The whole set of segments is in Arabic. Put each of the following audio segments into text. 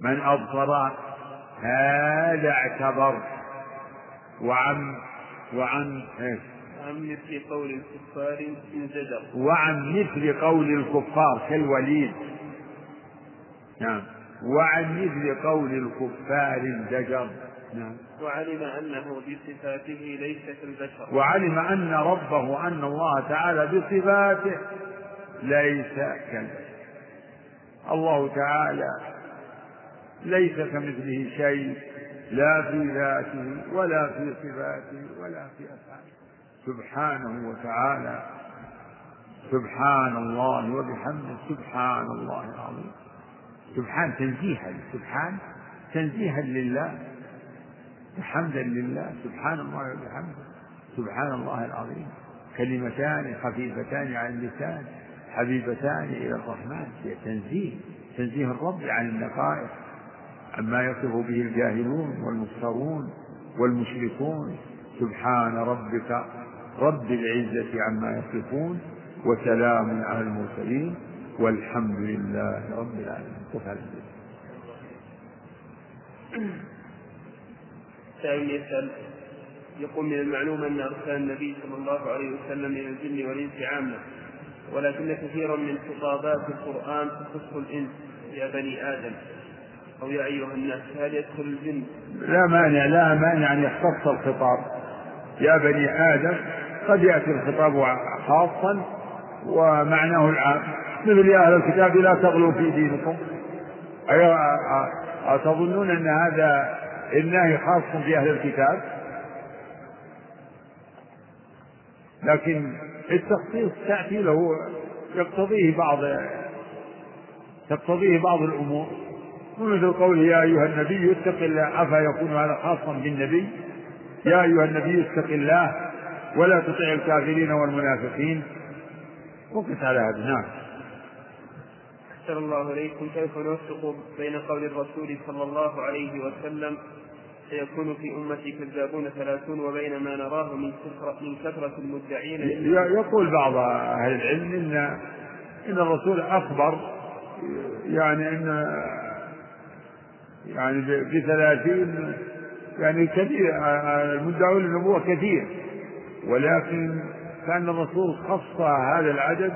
من أبصر هذا اعتبر. وعن وعن إيه؟ عن مثل قول الكفار انزجر وعن مثل قول الكفار كالوليد. نعم. وعن مثل قول الكفار انزجر نعم. وعلم أنه بصفاته ليس كالبشر. وعلم أن ربه أن الله تعالى بصفاته ليس كالبشر. الله تعالى ليس كمثله شيء لا في ذاته ولا في صفاته ولا في أفعاله. سبحانه وتعالى سبحان الله وبحمده سبحان الله العظيم. سبحان تنزيها سبحان تنزيها لله حمدا لله سبحان الله وبحمده سبحان الله العظيم. كلمتان خفيفتان على اللسان حبيبتان إلى الرحمن تنزيه تنزيه الرب عن النقائص. عما يصف به الجاهلون والمفترون والمشركون سبحان ربك رب العزة عما يصفون وسلام على المرسلين والحمد لله رب العالمين. سائل يسأل يقول من المعلوم أن أرسال النبي صلى الله عليه وسلم إلى الجن والإنس عامة ولكن كثيرا من خطابات القرآن تخص الإنس يا بني آدم. أو يا أيها الناس هل يدخل الجن؟ لا مانع لا مانع أن يختص الخطاب. يا بني آدم قد يأتي الخطاب خاصا ومعناه العام. مثل يا أهل الكتاب لا تغلوا في دينكم. أتظنون أن هذا النهي خاص بأهل الكتاب؟ لكن التخصيص تأتي له يقتضيه بعض تقتضيه بعض الأمور. ومثل قوله يا أيها النبي اتق الله. أفا يكون هذا خاصا بالنبي؟ يا أيها النبي اتق الله. ولا تطع الكافرين والمنافقين. وقف على هذا نعم. أحسن الله إليكم. كيف نوفق بين قول الرسول صلى الله عليه وسلم؟ سيكون في أمتي كذابون ثلاثون وبين ما نراه من كثرة من كثرة المدعين. يقول بعض أهل العلم إن إن الرسول أخبر يعني إن يعني بثلاثين يعني كثير المدعون للنبوة كثير. ولكن كان الرسول خص هذا العدد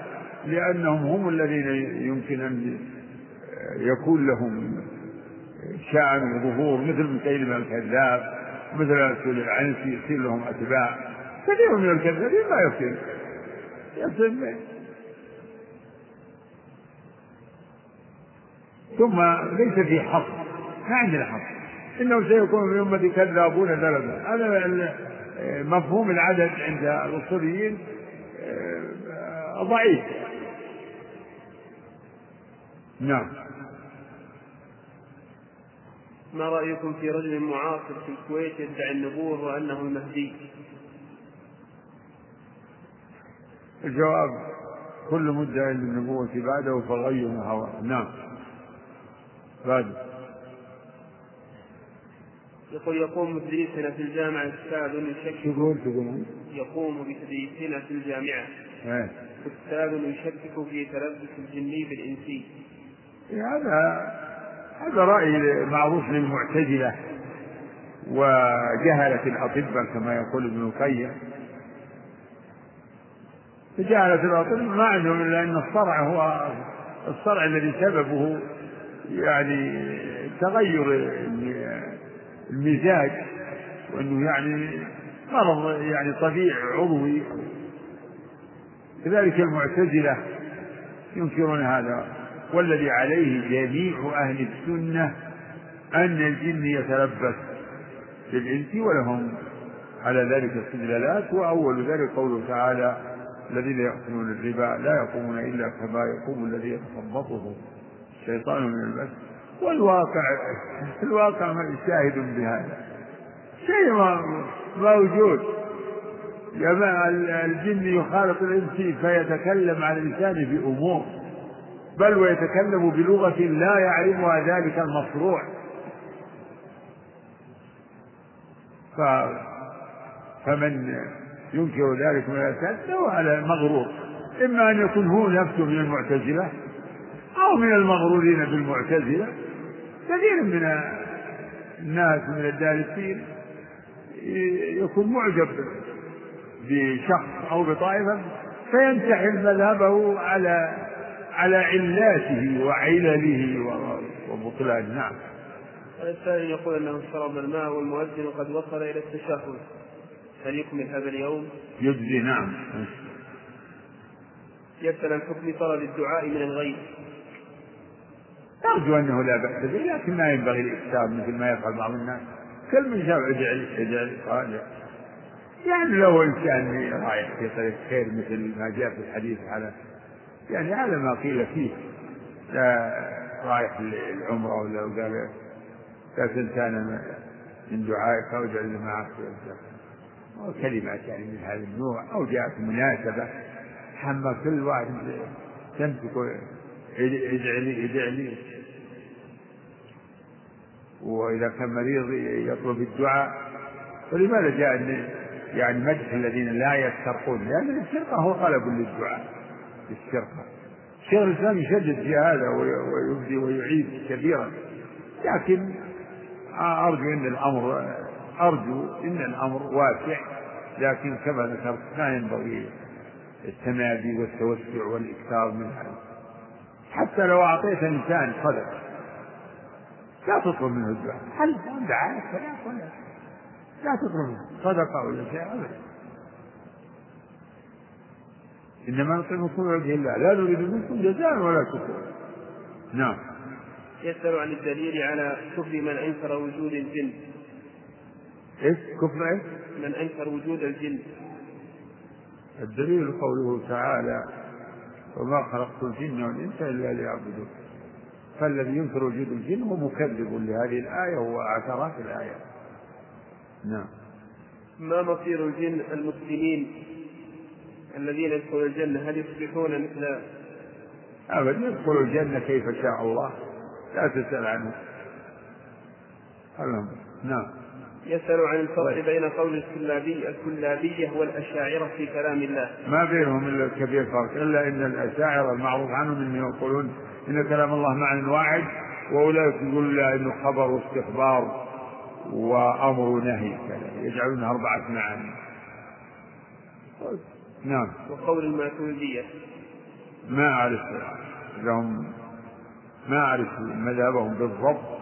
لأنهم هم الذين يمكن أن يكون لهم شأن وظهور مثل مسيلمة الكذاب مثل رسول العنسي يصير لهم أتباع. كثير من الكذابين ما يصير. يصير ثم ليس في حصر. ما عندنا حصر إنه سيكون من أمتي كذابون ثلاثة. هذا مفهوم العدد عند الأصوليين آه، ضعيف. نعم. ما رأيكم في رجل معاصر في الكويت يدعي النبوة وأنه المهدي؟ الجواب كل مدعي للنبوة بعده فغير هوى نعم. بعد يقول يقوم بتدريسنا في الجامعة أستاذ يشكك تقول تقول يقوم بتدريسنا في الجامعة. أستاذ يشكك في تلبس الجني بالإنسي. هذا هذا رأي معروف للمعتزلة وجهلة الأطباء كما يقول ابن القيم. جهلة الأطباء ما عندهم إلا أن الصرع هو الصرع الذي سببه يعني تغير المزاج وأنه يعني مرض يعني طبيعي عضوي. كذلك المعتزلة ينكرون هذا والذي عليه جميع أهل السنة أن الجن يتلبس بالإنس ولهم على ذلك استدلالات وأول ذلك قوله تعالى الذين يأكلون الربا لا يقومون إلا كما يقوم الذي يتخبطه الشيطان من المس والواقع الواقع شاهد بهذا. شيء موجود. جماعة الجن يخالط الإنس فيتكلم عن لسانه بأمور بل ويتكلم بلغة لا يعرفها ذلك المصروع ف... فمن ينكر ذلك من الأساس فهو على مغرور إما أن يكون هو نفسه من المعتزلة أو من المغرورين بالمعتزلة. كثير من الناس من الدارسين يكون معجب بشخص أو بطائفة فينتحل مذهبه على على علاته وعلله وبطلان. نعم. الثاني يقول أنه شرب الماء والمؤذن قد وصل إلى التشهد. هل يكمل هذا اليوم؟ يجزي نعم. يسأل عن حكم طلب الدعاء من الغيب. أرجو أنه لا بأس به لكن ما ينبغي الإكثار مثل ما يفعل بعض الناس. كل من شاف اجعل اجعل راجع يعني لو إنسان رايح في طريق خير مثل ما جاء في الحديث على يعني على ما قيل فيه. لا رايح العمرة ولا قال لا تنسانا من دعائك أو اجعل معك. وكلمات يعني من هذا النوع أو جاءت مناسبة حمى كل واحد تمسك ادع لي ادع لي وإذا كان مريض يطلب الدعاء ولماذا جاء يعني مدح الذين لا يسترقون؟ لأن السرقة هو طلب للدعاء السرقة شيخ الإسلام يشدد في هذا ويبدي ويعيد كثيرا. لكن أرجو أن الأمر أرجو أن الأمر واسع لكن كما ذكرت ما ينبغي التمادي والتوسع والإكثار من هذا. حتى لو أعطيت إنسان صدقة لا تطلب منه الدعاء. هل دعاء ولا لا تطلب منه صدقة ولا شيء أبدا. إنما نطعمكم لوجه الله. لا نريد منكم جزاء ولا شكرا نعم. يسأل عن الدليل على كفر من أنكر وجود الجن. إيش؟ كفر إيش؟ من أنكر وجود الجن. الدليل قوله تعالى وما خلقت الجن والإنس إلا ليعبدون. فالذي ينكر وجود الجن هو مكذب لهذه الآية وأعتراف الآية. نعم. ما مصير الجن المسلمين الذين يدخلون الجنة؟ هل يصبحون مثل أبدا يدخل الجنة كيف شاء الله. لا تسأل عنه. نعم. يسأل عن الفرق بين قول الكلابي الكلابية والأشاعرة في كلام الله. ما بينهم إلا كبير فرق. إلا أن الأشاعرة المعروف عنهم أنهم يقولون إن كلام الله معنى واحد وأولئك يقول لا إنه خبر واستخبار وأمر ونهي. يجعلونها أربعة معاني. نعم. وقول الماتريدية. ما أعرف. لهم ما أعرف مذهبهم بالضبط.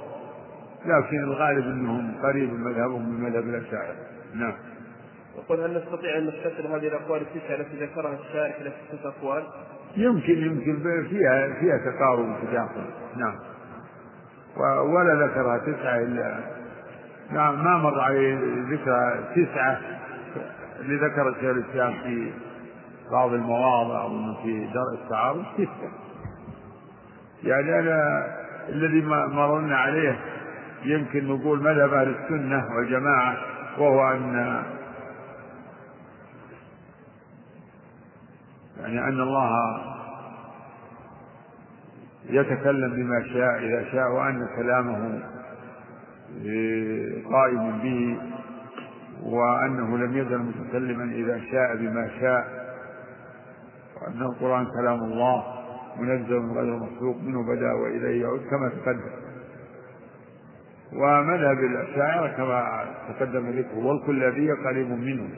لكن الغالب أنهم قريب مذهبهم من مذهب الأشاعرة. نعم. يقول هل نستطيع أن نختصر هذه الأقوال التسعة التي ذكرها الشارح إلى ستة أقوال؟ يمكن يمكن. فيها فيها تقارب وتداخل نعم. ولا ذكرها تسعة إلا نعم ما مر عليه ذكر تسعة اللي ذكر الشيخ الإسلام في بعض المواضع أو في درء التعارض. ستة يعني أنا الذي مررنا عليه يمكن نقول مذهب أهل السنة والجماعة وهو أن يعني أن الله يتكلم بما شاء إذا شاء وأن كلامه قائم به وأنه لم يزل متكلما إذا شاء بما شاء وأن القرآن كلام الله منزل من غير مخلوق منه بدأ وإليه يعود كما تقدم. ومذهب الأشاعرة كما تقدم ذكره والكلابية قريب منه.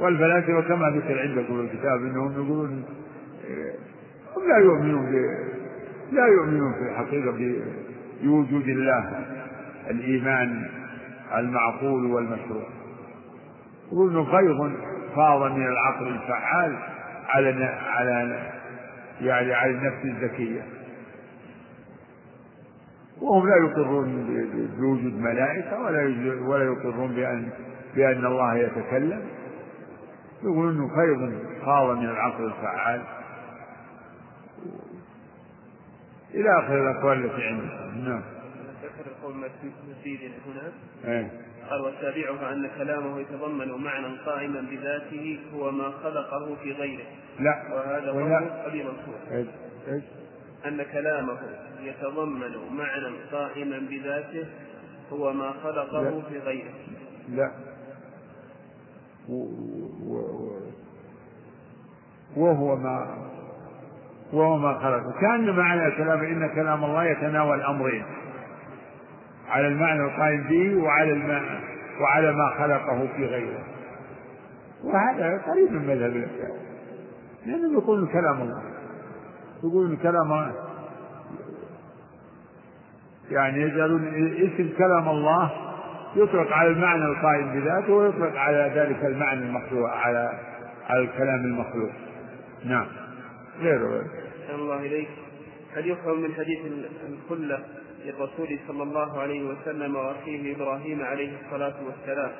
والفلاسفة كما ذكر عندكم في الكتاب أنهم يقولون هم لا يؤمنون لا يؤمنون في الحقيقة بوجود الله الإيمان المعقول والمشروع. يقول إنه فيض فاض من العقل الفعال على على يعني على النفس الذكية. وهم لا يقرون بوجود ملائكة ولا ولا يقرون بأن بأن الله يتكلم. يقول إنه فيض فاض من العقل الفعال. إلى آخر الأقوال التي عندهم. نعم. ذكر القول مزيد هنا. إيه. قال وسابعها أن كلامه يتضمن معنى قائما بذاته هو ما خلقه في غيره. لا. وهذا قول أبي منصور. إيش إيش أن كلامه يتضمن معنى قائما بذاته هو ما خلقه لا. في غيره. لا. وهو ما وهو ما خلق كأن معنى كلام إن كلام الله يتناول أمرين. على المعنى القائم به وعلى المعنى وعلى ما خلقه في غيره. وهذا قريب من مذهب الأشاعرة لأنهم يقولون كلام الله. يقولون كلام يعني يجعلون اسم كلام الله يطلق على المعنى القائم بذاته ويطلق على ذلك المعنى المخلوق على على الكلام المخلوق. نعم. غيره الله إليك. هل يفهم من حديث الخلة للرسول صلى الله عليه وسلم وأخيه إبراهيم عليه الصلاة والسلام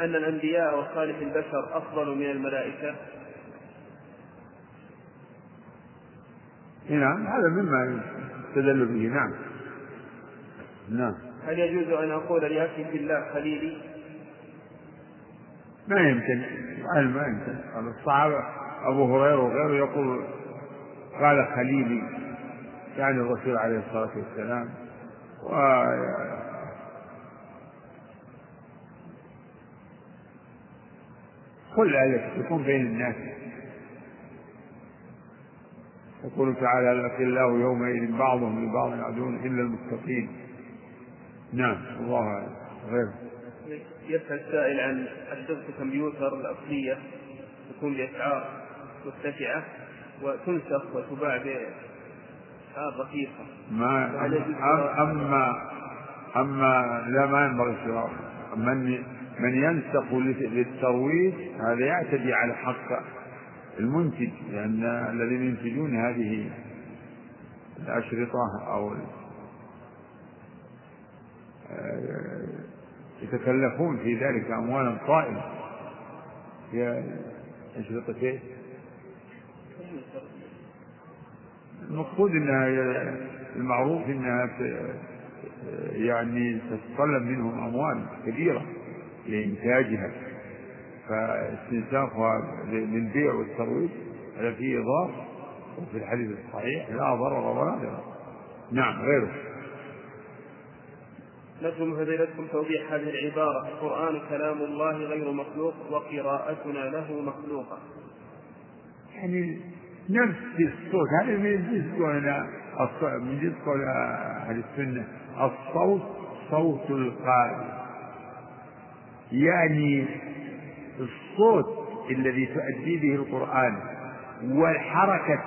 أن الأنبياء وصالح البشر أفضل من الملائكة؟ نعم هذا مما يستدل به نعم. نعم. هل يجوز أن أقول لأخي في الله خليلي؟ ما يمكن ما يمكن. الصحابة أبو هريرة وغيره يقول قال خليلي يعني الرسول عليه الصلاة والسلام. و كل ذلك يكون بين الناس. يقول تعالى الأخلاء يومئذ بعضهم لبعض عدو إلا المتقين. نعم الله أعلم. غير. يسأل السائل عن أجهزة الكمبيوتر الأصلية تكون بأسعار مرتفعة وتنسخ وتباع بأسعار رخيصة. ما أما أما لا ما ينبغي شراء من من ينسخ للترويج هذا يعتدي على حق المنتج لأن الذين ينتجون هذه الأشرطة أو يتكلفون في ذلك أموالا طائلة هي أشرطة؟ المقصود إنها المعروف إنها يعني تتطلب منهم أموال كبيرة لإنتاجها فاستنساخها للبيع والترويج هذا فيه ضار وفي الحديث الصحيح لا ضرر ولا ضرر. نعم غيره. نرجو فضيلتكم توضيح هذه العبارة. القرآن كلام الله غير مخلوق وقراءتنا له مخلوقة. يعني نفس الصوت هذا من جنس قولنا من جنس قول أهل السنة. الصوت صوت القارئ. يعني الصوت الذي تؤدي به القرآن والحركة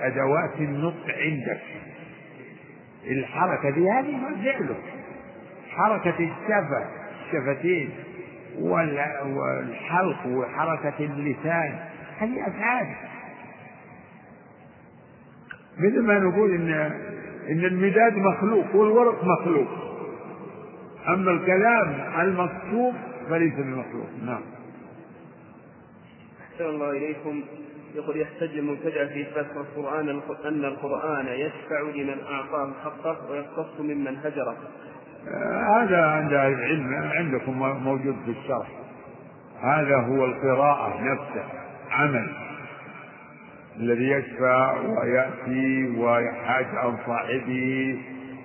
أدوات النطق عندك. الحركة دي هذه ما فعله. حركة الشفة الشفتين والحلق وحركة اللسان هذه أفعال. مثل ما نقول إن إن المداد مخلوق والورق مخلوق. أما الكلام المكتوب فليس بمخلوق. نعم. أحسن الله إليكم يقول يحتج المبتدع في إثبات القرآن أن القرآن يشفع لمن أعطاه حقه ويقتص ممن هجره. هذا عند العلم عندكم موجود في الشرح. هذا هو القراءة نفسه عمل الذي يشفع ويأتي ويحاج عن صاحبه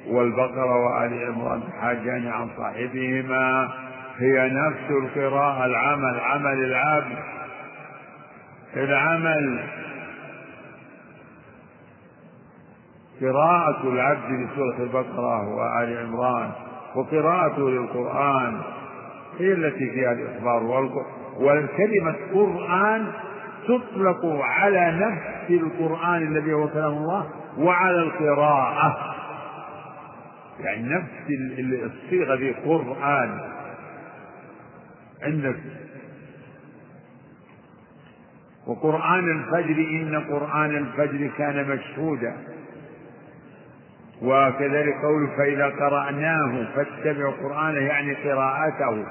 والبقرة وآل عمران تحاجان عن صاحبهما. هي نفس القراءة العمل عمل العبد. العمل قراءة العبد لسورة البقرة وآل عمران وقراءته للقرآن هي التي فيها الإخبار والكلمة قرآن تطلق على نفس القرآن الذي هو كلام الله وعلى القراءة. يعني نفس الصيغة دي قرآن. عندك وقرآن الفجر إن قرآن الفجر كان مشهودا. وكذلك قول فإذا قرأناه فاتبع قرآنه يعني قراءته.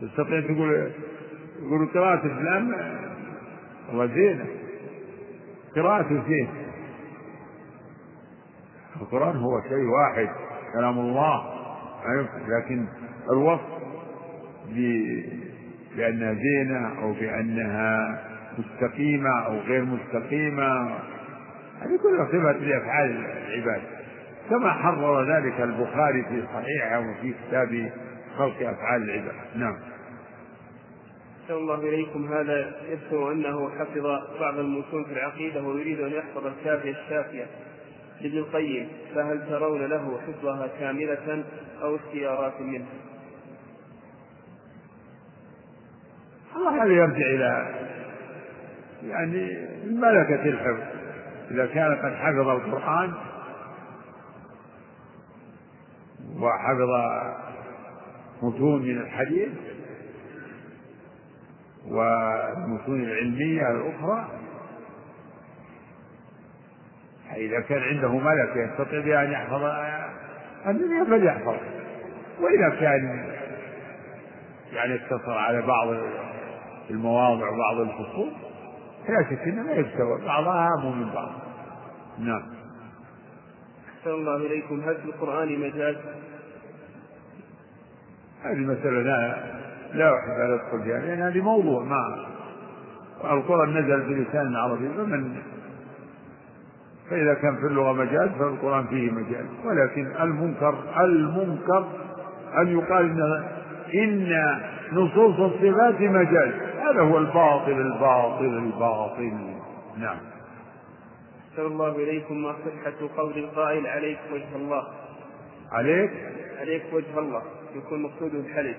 تستطيع تقول يقول قراءة فلان والله زينة. قراءة زين القرآن هو شيء واحد كلام الله. لكن الوصف بأنها زينة أو بأنها مستقيمة أو غير مستقيمة. هذه كلها صفة لأفعال العباد. كما حرر ذلك البخاري في صحيحه وفي كتاب خلق أفعال العباد. نعم. أحسن الله إليكم. هذا يذكر أنه حفظ بعض المتون في العقيدة ويريد أن يحفظ الكافية الشافية لابن القيم. فهل ترون له حفظها كاملة أو اختيارات منه؟ الله هذا يرجع إلى يعني ملكة الحفظ. إذا كان قد حفظ القرآن وحفظ متون من الحديث والمتون العلمية الأخرى إذا كان عنده ملكة يستطيع بها أن يحفظ الدنيا فليحفظ وإذا كان يعني اقتصر على بعض المواضع وبعض الفصول لا شك إنه لا يستوى بعضها اهم من بعض. نعم. أحسن الله إليكم. هل في القرآن مجاز؟ هذه المسألة لا لا أحب أن أدخل فيها لأن هذه موضوع ما. القرآن نزل بلسان العربي فمن فإذا كان في اللغة مجاز فالقرآن فيه مجاز. ولكن المنكر المنكر أن يقال إن إن نصوص الصفات مجاز. هذا هو الباطل الباطل الباطل. نعم. أحسن الله إليكم ما صحة قول القائل عليك وجه الله. عليك؟ عليك وجه الله. يكون مقصوده الحلف.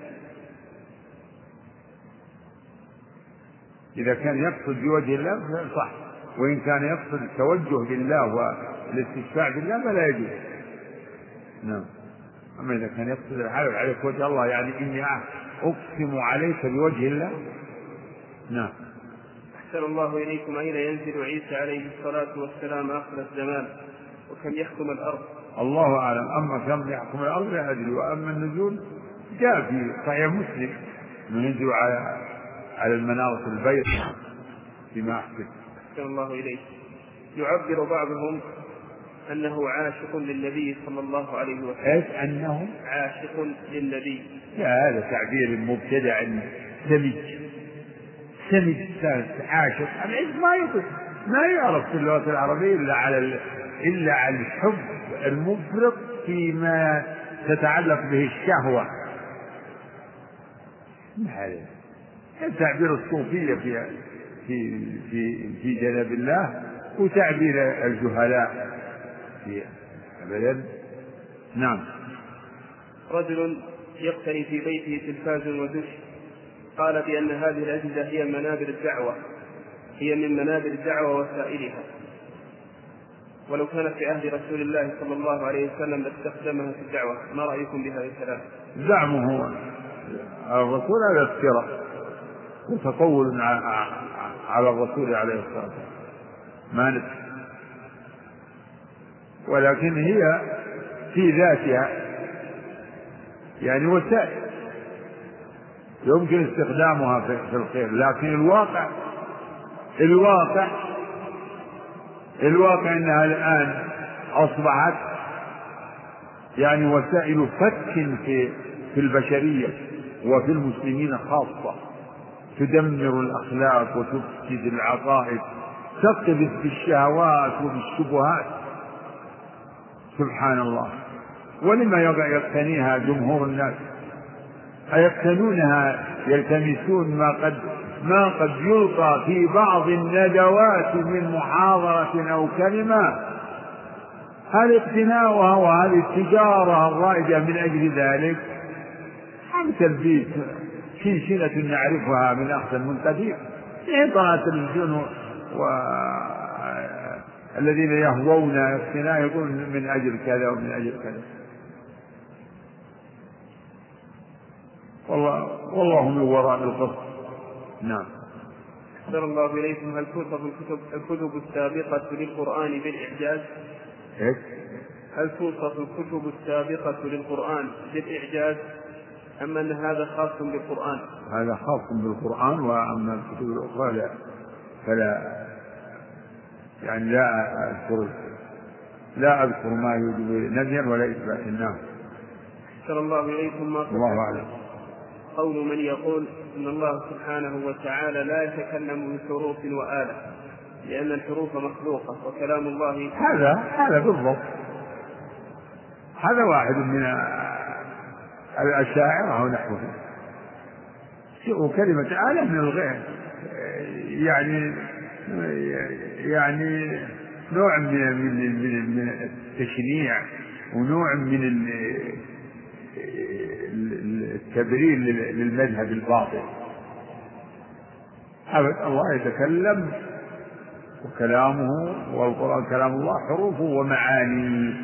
إذا كان يقصد بوجه الله صح. وإن كان يقصد التوجه بالله والاستشفاع بالله فلا يجوز. نعم. أما إذا كان يقصد الحلف عليك وجه الله يعني إني أقسم عليك بوجه الله نعم. أحسن الله إليكم أين ينزل عيسى عليه الصلاة والسلام آخر الزمان وكم يحكم الأرض؟ الله أعلم. أما كم يحكم الأرض لا أدري. وأما النزول جاء في صحيح مسلم. أنه ينزل على على المنارة البيض بما أحسن أحسن الله إليك. يعبر بعضهم أنه عاشق للنبي صلى الله عليه وسلم. إيش؟ أنه؟ عاشق للنبي. لا هذا تعبير مبتدع سمج سمج عاشق العشق ما يطلق ما يعرف في اللغة العربية إلا على إلا على الحب المفرط فيما تتعلق به الشهوة. تعبير الصوفية في في في في جناب الله وتعبير الجهلاء في أبدا؟ نعم. رجل يقتني في بيته تلفاز ودش. قال بأن هذه الأجهزة هي منابر الدعوة هي من منابر الدعوة وسائلها ولو كانت في عهد رسول الله صلى الله عليه وسلم لاستخدمها في الدعوة ما رأيكم بهذا الكلام؟ زعمه هو. الرسول هذا افتراء وتطول على الرسول عليه الصلاة والسلام. ما ندري. ولكن هي في ذاتها يعني وسائل. يمكن استخدامها في الخير لكن الواقع الواقع الواقع إنها الآن أصبحت يعني وسائل فك في في البشرية وفي المسلمين خاصة تدمر الأخلاق وتفسد العقائد تقذف بالشهوات وبالشبهات سبحان الله. ولما يقتنيها جمهور الناس؟ أيقتنونها يلتمسون ما قد ما قد يلقى في بعض الندوات من محاضرة أو كلمة. هل اقتناؤها وهذه التجارة الرائجة من أجل ذلك؟ أم تلبيس شنشنة نعرفها من أخذ من قديم حين طلع التلفزيون و الذين يهوون اقتناء يقول من أجل كذا ومن أجل كذا. والله والله من وراء القصر نعم أحسن الله إليكم هل توصف الكتب الكتب السابقة للقرآن بالإعجاز؟ إيش؟ هل توصف الكتب السابقة للقرآن بالإعجاز أم أن هذا خاص بالقرآن؟ هذا خاص بالقرآن وأما الكتب الأخرى لا فلا يعني لا أذكر لا أذكر ما يوجب نفيا ولا إثبات نعم. أحسن الله إليكم ما الله أعلم. قول من يقول إن الله سبحانه وتعالى لا يتكلم بحروف وآلة لأن الحروف مخلوقة وكلام الله هذا هذا بالضبط. هذا واحد من الأشاعرة ونحوه وكلمة أعلى من الغير. يعني يعني نوع من من من التشنيع ونوع من التبرير للمذهب الباطل. أبد الله يتكلم وكلامه والقرآن كلام الله حروفه ومعانيه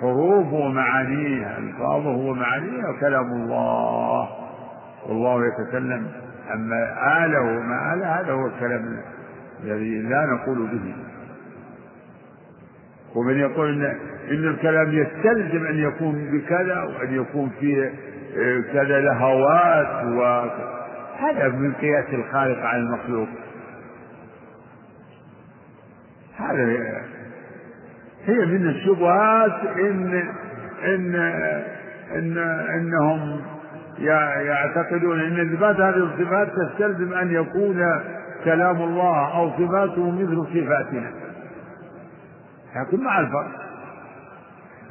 حروفه ومعانيه ألفاظه ومعانيه وكلام الله. والله يتكلم أما آله وما آله هذا هو الكلام الذي لا نقول به. ومن يقول إن, إن الكلام يستلزم أن يكون بكذا وأن يكون فيه كذا لهوات وهذا من قياس الخالق على المخلوق. هذا هي من الشبهات إن إن إن إنهم يعتقدون إن اثبات هذه الصفات تستلزم أن يكون كلام الله أو صفاته مثل صفاتنا. لكن مع الفرق.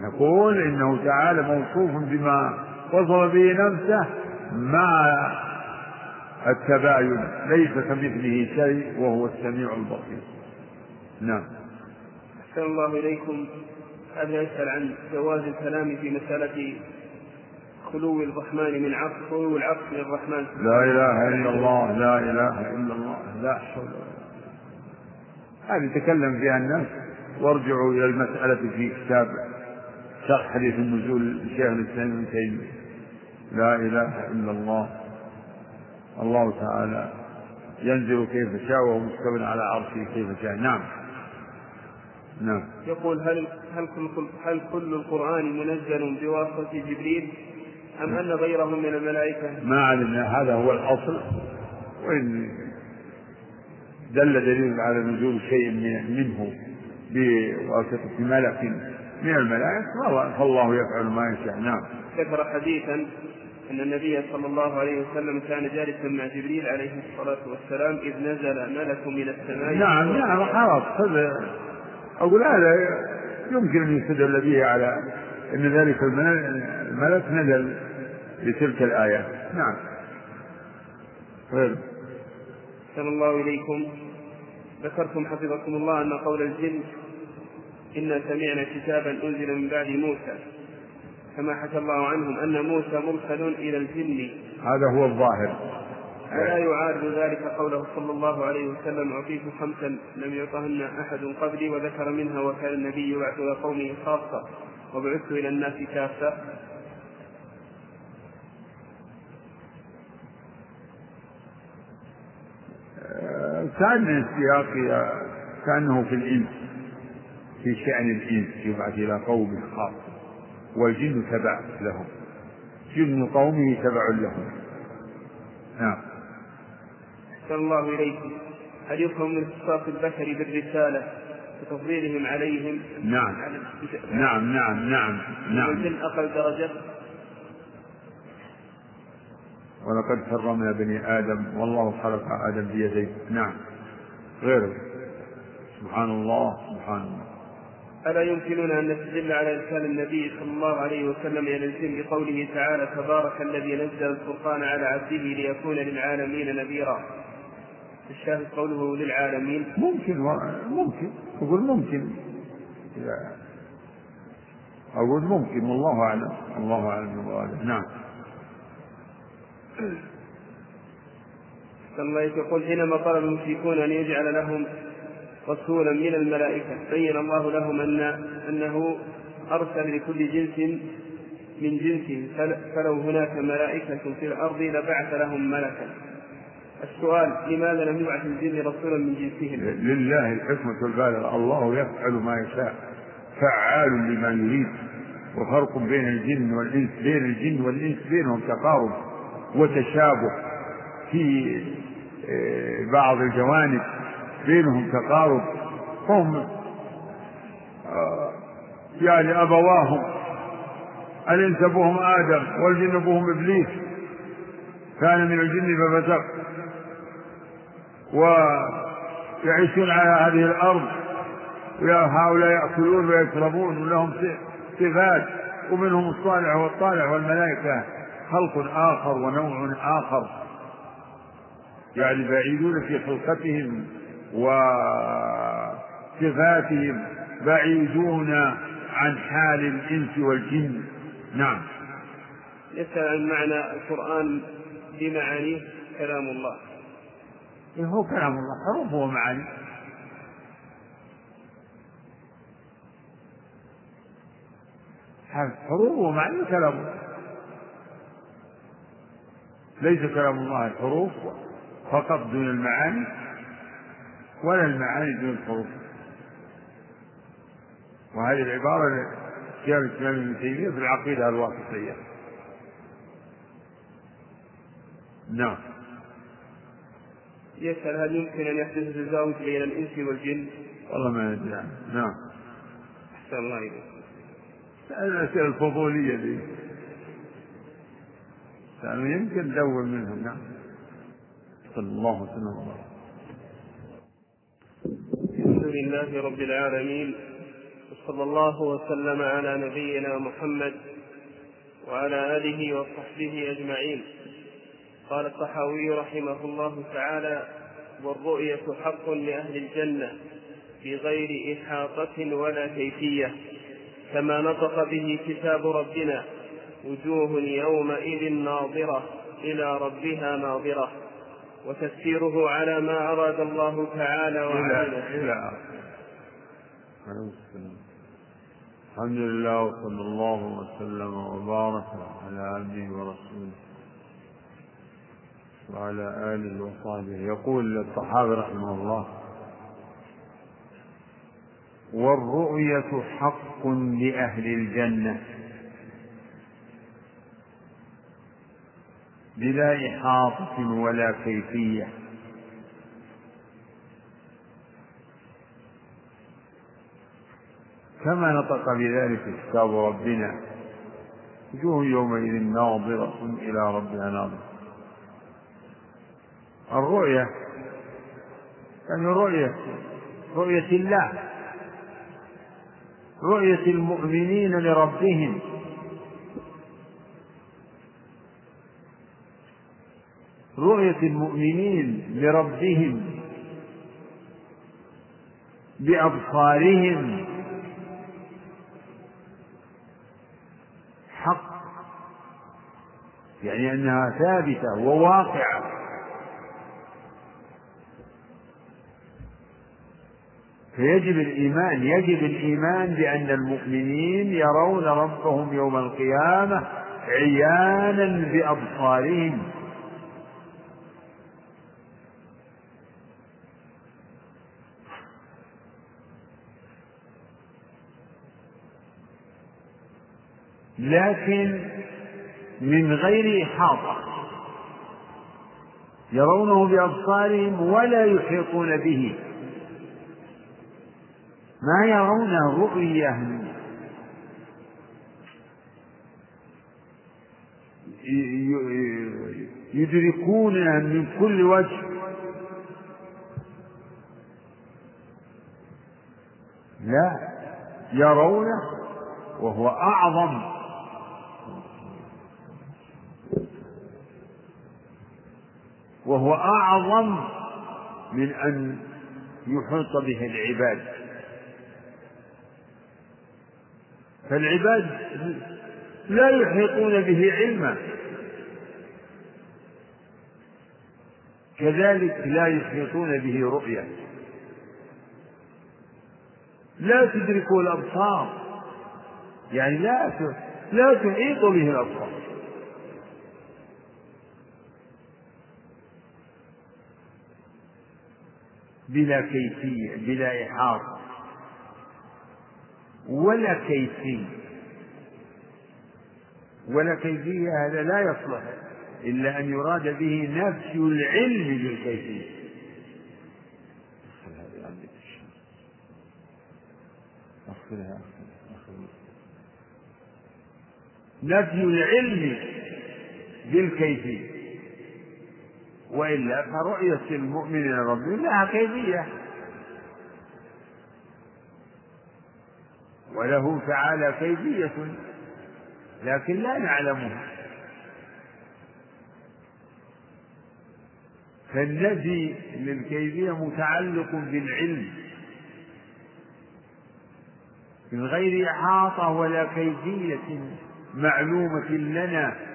نقول إنه تعالى موصوف بما وصف به نفسه مع التباين ليس كمثله شيء وهو السميع البصير. نعم. أحسن الله إليكم هذا يسأل عن جواز الكلام في مسألة خلو الرحمن من عطف خلو العطف للرحمن لا إله إلا الله لا إله إلا الله لا حول هذه تكلم فيها الناس. وارجعوا إلى المسألة في كتاب شرح حديث النزول لشيخ الإسلام ابن تيمية. لا إله إلا الله. الله تعالى ينزل كيف شاء وهو مستوى على عرشه كيف شاء. نعم. نعم. يقول هل هل كل هل كل القرآن منزل بواسطة جبريل أم أن غيرهم من الملائكة؟ ما علمنا هذا هو الأصل. وإن دل دليل على نزول شيء منه بواسطة ملك من الملائكة فالله يفعل ما يشاء. نعم. ذكر حديثا أن النبي صلى الله عليه وسلم كان جالسا مع جبريل عليه الصلاة والسلام إذ نزل ملك من السماء. نعم نعم خلاص هذا أقول هذا يمكن أن يستدل به على أن ذلك الملك نزل لتلك الآيات نعم. غير صلى الله إليكم. ذكرتم حفظكم الله أن قول الجن إنا سمعنا كتابا أنزل من بعد موسى. كما حكى الله عنهم أن موسى مرسل إلى الجن. هذا هو الظاهر. ولا يعارض ذلك قوله صلى الله عليه وسلم أعطيت خمسا لم يعطهن أحد قبلي وذكر منها وكان النبي يبعث إلى قومه خاصة وبعثت إلى الناس كافة. كان السياق كأنه في الإنس في شأن الإنس يبعث إلى قوم خاص. والجن تبع لهم. جن قومه تبع لهم. نعم. أحسن الله إليكم. هل يفهم من اختصاص البشر بالرسالة وتفضيلهم عليهم. نعم. نعم نعم نعم نعم. والجن أقل درجة. ولقد كرمنا بني آدم والله خلق آدم بيديه. نعم. غيره. سبحان الله سبحان الله. ألا يمكننا أن نستدل على إرسال النبي صلى الله عليه وسلم إلى الجن بقوله تعالى تبارك الذي نزل الفرقان على عبده ليكون للعالمين نذيرا. الشاهد قوله للعالمين. ممكن و... ممكن. أقول ممكن. أقول ممكن والله أعلم. الله أعلم نعم. الله يقول حينما طلب المشركون أن يجعل لهم رسولا من الملائكة. بين الله لهم أن أنه أرسل لكل جنس من جنسه فلو هناك ملائكة في الأرض لبعث لهم ملكا. السؤال لماذا لم يبعث الجن رسولا من جنسهم؟ لله الحكمة البالغة الله يفعل ما يشاء. فعال لما يريد. وفرق بين الجن والإنس. بين الجن والإنس بينهم تقارب وتشابه في آه، بعض الجوانب. بينهم تقارب. هم آه، يعني أبواهم. الإنس أبوهم آدم والجن أبوهم إبليس؟ كان من الجن ففسق ويعيشون على هذه الأرض. وهؤلاء يأكلون ويشربون ولهم صفات. ومنهم الصالح والطالح والملائكة. خلق آخر ونوع آخر. يعني بعيدون في خلقتهم. وصفاتهم بعيدون عن حال الإنس والجن. نعم. يسأل عن معنى القرآن بمعانيه كلام الله. إيه هو كلام الله حروف ومعاني حروف ومعاني كلام الله. ليس كلام الله الحروف فقط دون المعاني. ولا المعاني دون الحروف وهذه العبارة شيخ الإسلام ابن تيمية في العقيدة الواسطية نعم. يسأل هل يمكن أن يحدث تزاوج بين الإنس والجن؟ والله ما ندري نعم. أحسن الله إليك. الأسئلة الفضولية دي. يعني يمكن ندور منهم؟ نعم. صلى الله وسلم. الحمد لله رب العالمين وصلى الله وسلم على نبينا محمد وعلى آله وصحبه أجمعين. قال الطحاوي رحمه الله تعالى والرؤية حق لأهل الجنة بغير إحاطة ولا كيفية كما نطق به كتاب ربنا وجوه يومئذ ناظرة إلى ربها ناظرة. وتفسيره على ما أراد الله تعالى وعلمه إلى الحمد لله وصلى الله وسلم وبارك على عبده ورسوله وعلى آله وصحبه. يقول الصحابي رحمه الله والرؤية حق لأهل الجنة بلا إحاطة ولا كيفية. كما نطق بذلك كتاب ربنا وجوه يومئذ ناظرة إلى ربها ناظرة. الرؤية يعني رؤية رؤية الله رؤية المؤمنين لربهم. رؤية المؤمنين لربهم بأبصارهم. حق يعني أنها ثابتة وواقعة. فيجب الإيمان يجب الإيمان بأن المؤمنين يرون ربهم يوم القيامة عيانا بأبصارهم. لكن من غير إحاطة. يرونه بأبصارهم ولا يحيطون به. ما يرون رؤية يدركونها من كل وجه. لا يرونه وهو أعظم. وهو أعظم من أن يحيط به العباد. فالعباد لا يحيطون به علما. كذلك لا يحيطون به رؤية لا تدركه الأبصار. يعني لا لا تحيط به الأبصار. بلا كيفية بلا إحاطة. ولا كيفية. ولا كيفية هذا لا يصلح إلا أن يراد به نفي العلم بالكيفية. نفي العلم بالكيفية. وإلا فرؤية المؤمن لربه لها كيفية. وله تعالى كيفية لكن لا نعلمها. فالنفي للكيفية متعلق بالعلم من غير إحاطة ولا كيفية معلومة لنا.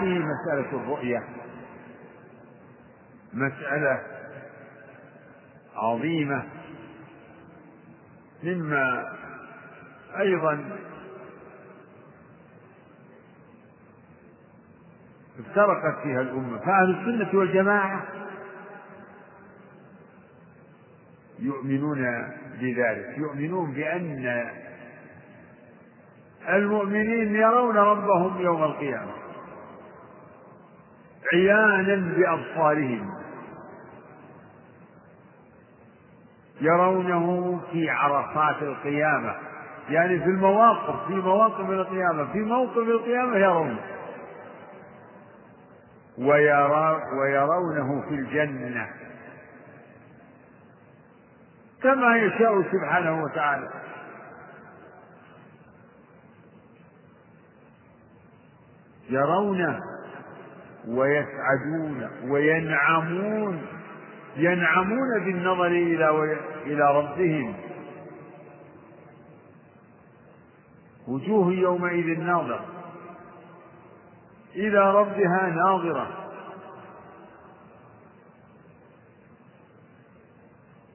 وهذه مسألة الرؤية. مسألة عظيمة. مما أيضا افترقت فيها الأمة. فأهل السنة والجماعة يؤمنون بذلك. يؤمنون بأن المؤمنين يرون ربهم يوم القيامة. عيانا بأبصارهم. يرونه في عرصات القيامة. يعني في المواقف في مواقف القيامة في موقف القيامة يرونه. ويرى ويرونه في الجنة. كما يشاء سبحانه وتعالى. يرونه ويسعدون وينعمون ينعمون بالنظر إلى إلى ربهم. وجوه يومئذ ناظرة. إلى ربها ناظرة.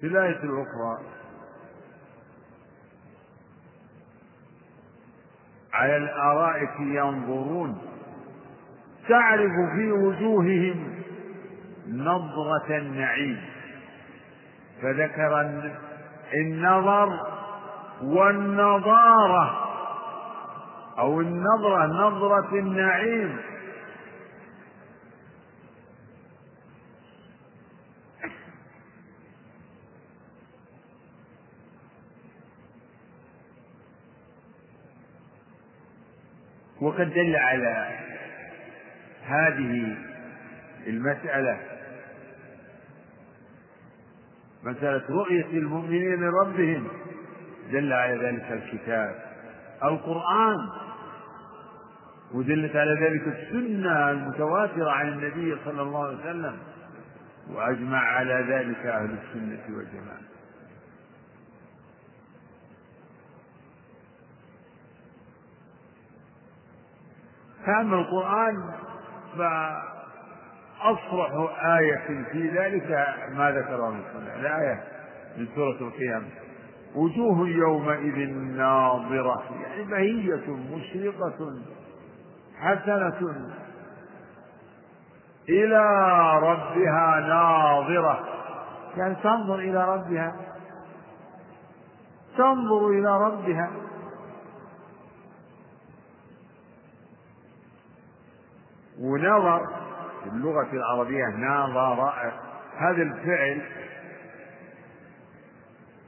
في الآية الأخرى على الآرائك ينظرون. تعرف في وجوههم نظرة النعيم. فذكر النظر والنضارة أو النظرة نظرة النعيم. وقد دل على هذه المسألة مسألة رؤية المؤمنين لربهم دل على ذلك الكتاب. القرآن ودلت على ذلك السنة المتواترة عن النبي صلى الله عليه وسلم. وأجمع على ذلك أهل السنة والجماعة. فأما القرآن فأصرح آية في ذلك ما ذكره السنة الآية من سورة القيامة. وجوه يومئذ ناظرة يعني بهية مشرقة حسنة. إلى ربها ناظرة. يعني تنظر إلى ربها. تنظر إلى ربها. ونظر في اللغة العربية ناظر هذا الفعل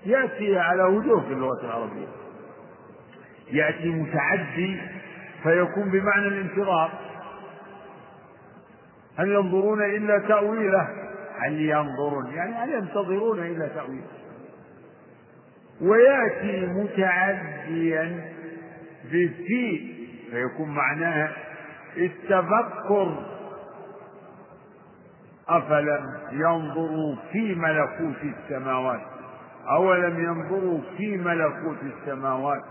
يأتي على وجوه في اللغة العربية. يأتي متعدي فيكون بمعنى الانتظار. هل ينظرون إلا تأويله؟ هل ينظرون؟ يعني هل ينتظرون إلا تأويله؟ ويأتي متعديا بفي فيكون معناها التفكر أفلم ينظروا في ملكوت السماوات؟ أولم ينظروا في ملكوت السماوات؟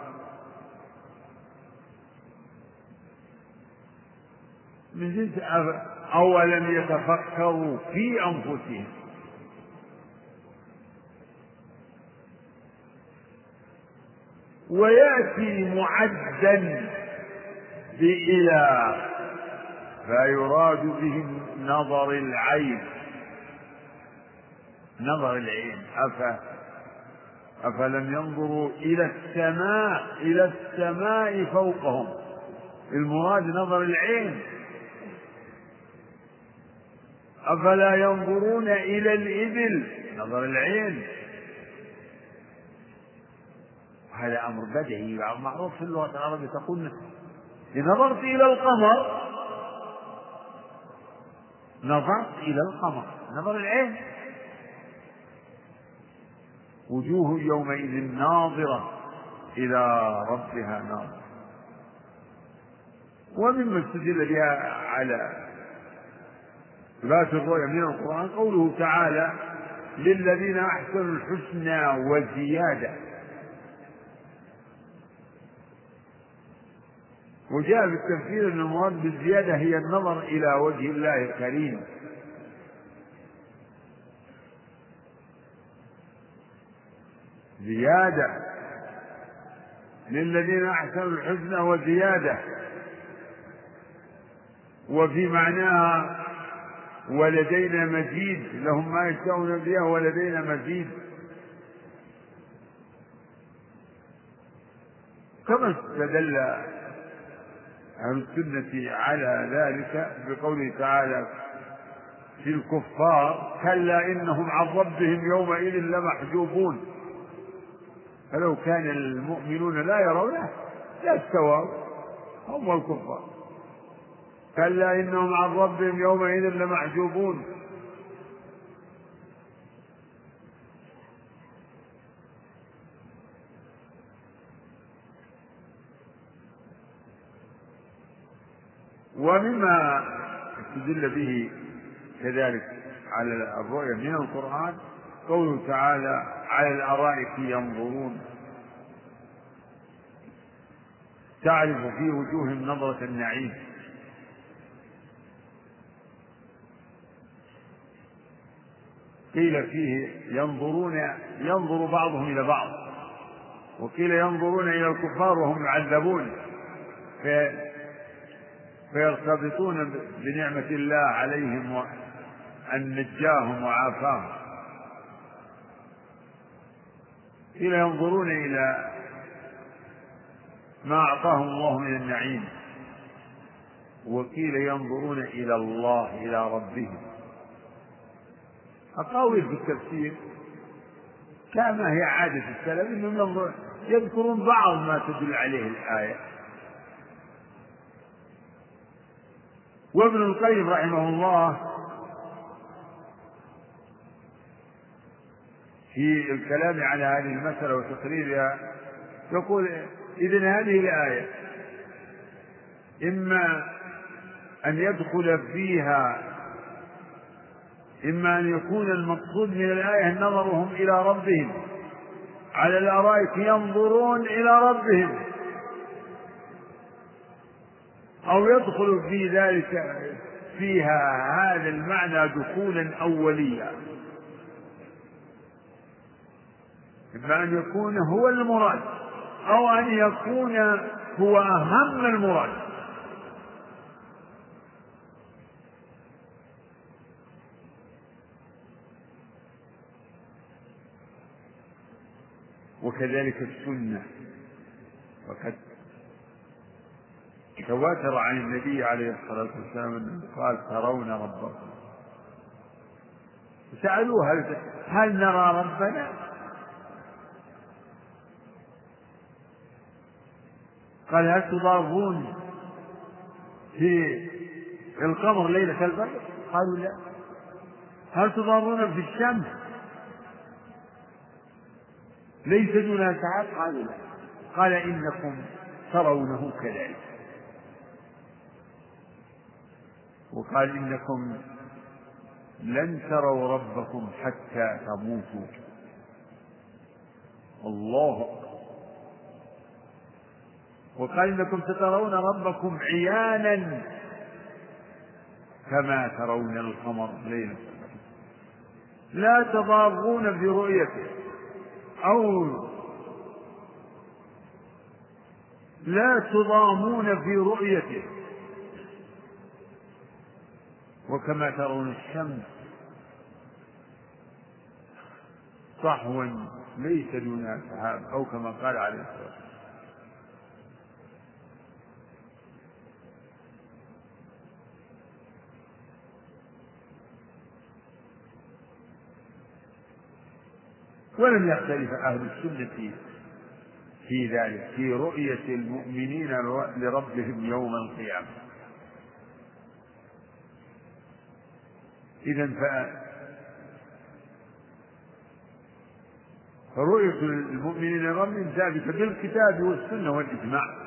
من جنس أولم يتفكروا في أنفسهم؟ ويأتي معدا بإلى فيراد بهم نظر العين. نظر العين. أف أفلم ينظروا إلى السماء إلى السماء فوقهم. المراد نظر العين. أفلا ينظرون إلى الإبل؟ نظر العين. هذا أمر بديهي معروف في اللغة العربية تقول نظرت إلى القمر. نظرت إلى القمر. نظر العين. وجوه يومئذ ناظرة إلى ربها ناظرة. ومما استدل بها على إثبات الرؤيا من القرآن قوله تعالى للذين أحسنوا الحسنى وزيادة. وجاء بالتفسير أن المراد بالزيادة هي النظر إلى وجه الله الكريم. زيادة للذين أحسنوا الحسنى وزيادة. وفي معناها ولدينا مزيد لهم ما يشتهون فيها ولدينا مزيد. كما استدل أهل السنة على ذلك بقوله تعالى في الكفار كلا إنهم عن ربهم يومئذ لمحجوبون. فلو كان المؤمنون لا يرونه لا استووا هم الكفار. كلا إنهم عن ربهم يومئذ لمحجوبون. ومما استدل به كذلك على الرؤيا من القرآن قوله تعالى على الأرائك ينظرون تعرف في وجوههم نظرة النعيم. قيل فيه ينظرون ينظر بعضهم إلى بعض وقيل ينظرون إلى الكفار وهم يعذبون فيرتبطون بنعمة الله عليهم أن نجاهم وعافاهم. قيل ينظرون إلى ما أعطاهم الله من النعيم. وقيل ينظرون إلى الله إلى ربهم. أقاويل في التفسير كما هي عادة السلف أنهم يذكرون بعض ما تدل عليه الآية. وابن القيم رحمه الله في الكلام على هذه المسألة وتقريرها يقول إذن هذه الآية إما أن يدخل فيها إما أن يكون المقصود من الآية نظرهم إلى ربهم على الأرائك ينظرون إلى ربهم أو يدخل في ذلك فيها هذا المعنى دخولا أوليا. إما أن يكون هو المراد أو أن يكون هو أهم المراد. وكذلك السنة. وقد تواتر عن النبي عليه الصلاة والسلام أنه قال ترون ربكم. سألوه هل, هل نرى ربنا؟ قال هل تضارون في القمر ليلة البدر؟ قالوا لا. هل تضارون في الشمس؟ ليس دونها سحاب قالوا لا. قال إنكم ترونه كذلك. وقال إنكم لن تروا ربكم حتى تموتوا. الله وقال إنكم سترون ربكم عيانا كما ترون القمر ليلة لا تضارون في رؤيته أو لا تضامون في رؤيته وكما ترون الشمس صحوا ليس دونها سحاب أو كما قال عليه الصلاة والسلام. ولم يختلف أهل السنة في ذلك في رؤية المؤمنين لربهم يوم القيامة. إذا فرؤية المؤمنين لربهم ثابتة بالكتاب والسنة والإجماع.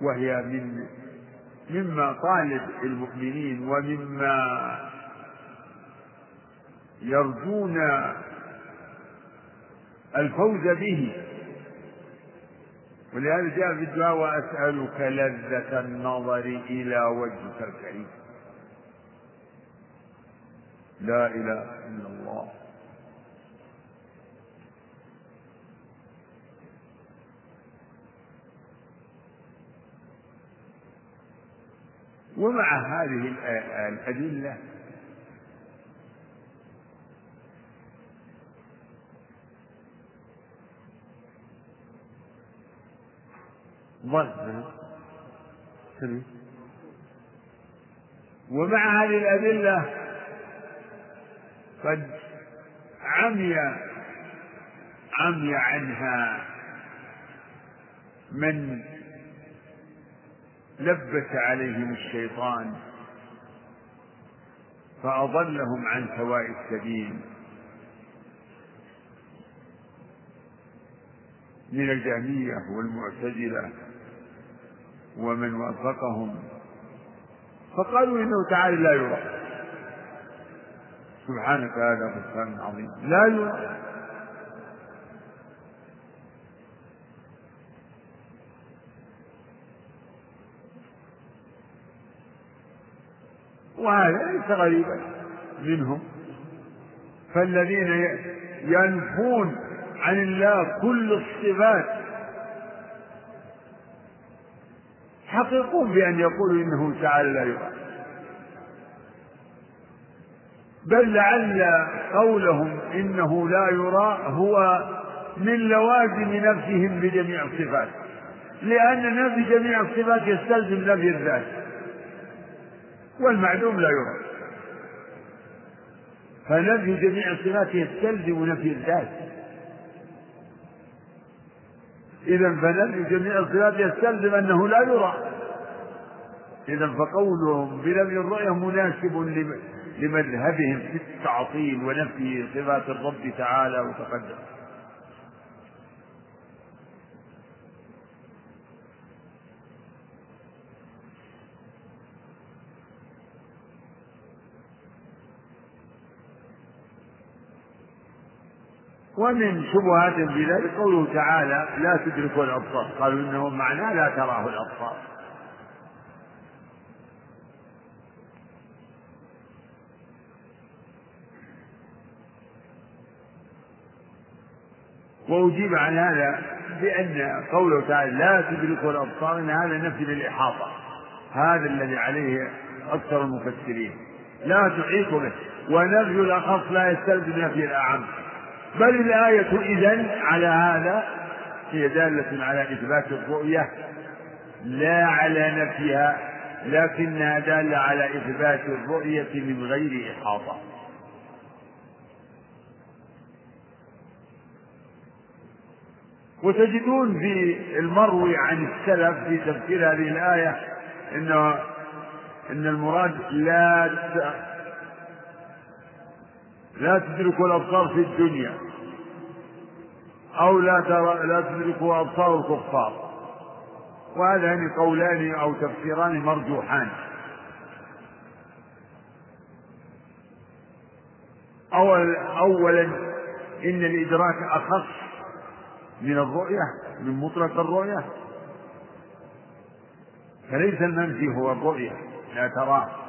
وهي من مما طالب المؤمنين ومما يرجون الفوز به. ولهذا جاء في الدعاء وأسألك لذة النظر إلى وجهك الكريم. لا إله إلا الله. ومع هذه الأدلة ظن ومع هذه الأدلة قد عمي عمي عنها من لبس عليهم الشيطان فأضلهم عن سواء السبيل. من الجهمية والمعتزلة ومن وافقهم. فقالوا إنه تعالى لا يرى. سبحانك هذا بهتان عظيم لا يرى. وهذا ليس غريبا منهم. فالذين ينفون عن الله كل الصفات حقيقون بأن يقولوا إنه تعالى لا يرى بل لعل قولهم إنه لا يرى هو من لوازم نفسهم بجميع الصفات. لأن نفي جميع الصفات يستلزم نفي الذات. والمعلوم لا يرى. فنفي جميع الصفات يستلزم نفي الذات. إذا فنفي جميع الصفات يستلزم أنه لا يرى. إذا فقولهم بنفي الرؤية مناسب لمذهبهم في التعطيل ونفي صفات الرب تعالى وتقدم. ومن شبهات في ذلك قوله تعالى لا تدركوا الأبصار. قالوا إنه معناه لا تراه الأبصار. وأجيب عن هذا بأن قوله تعالى لا تدركه الأبصار أن هذا نفي للإحاطة. هذا الذي عليه أكثر المفسرين. لا تحيط به. ونفي الأخص لا يستلزم نفي الأعم. بل الآية إذن على هذا هي دالة على إثبات الرؤية لا على نفيها لكنها دالة على إثبات الرؤية من غير إحاطة. وتجدون في المروي عن السلف في تفسير هذه الآية إن إن المراد لا لا تدرك الأبصار في الدنيا. أو لا ترى لا تدرك أبصار الكفار. وهذان قولان أو تفسيران مرجوحان. أول أولا إن الإدراك أخص من الرؤية من مطلق الرؤية. فليس المنفي هو الرؤية لا تراه.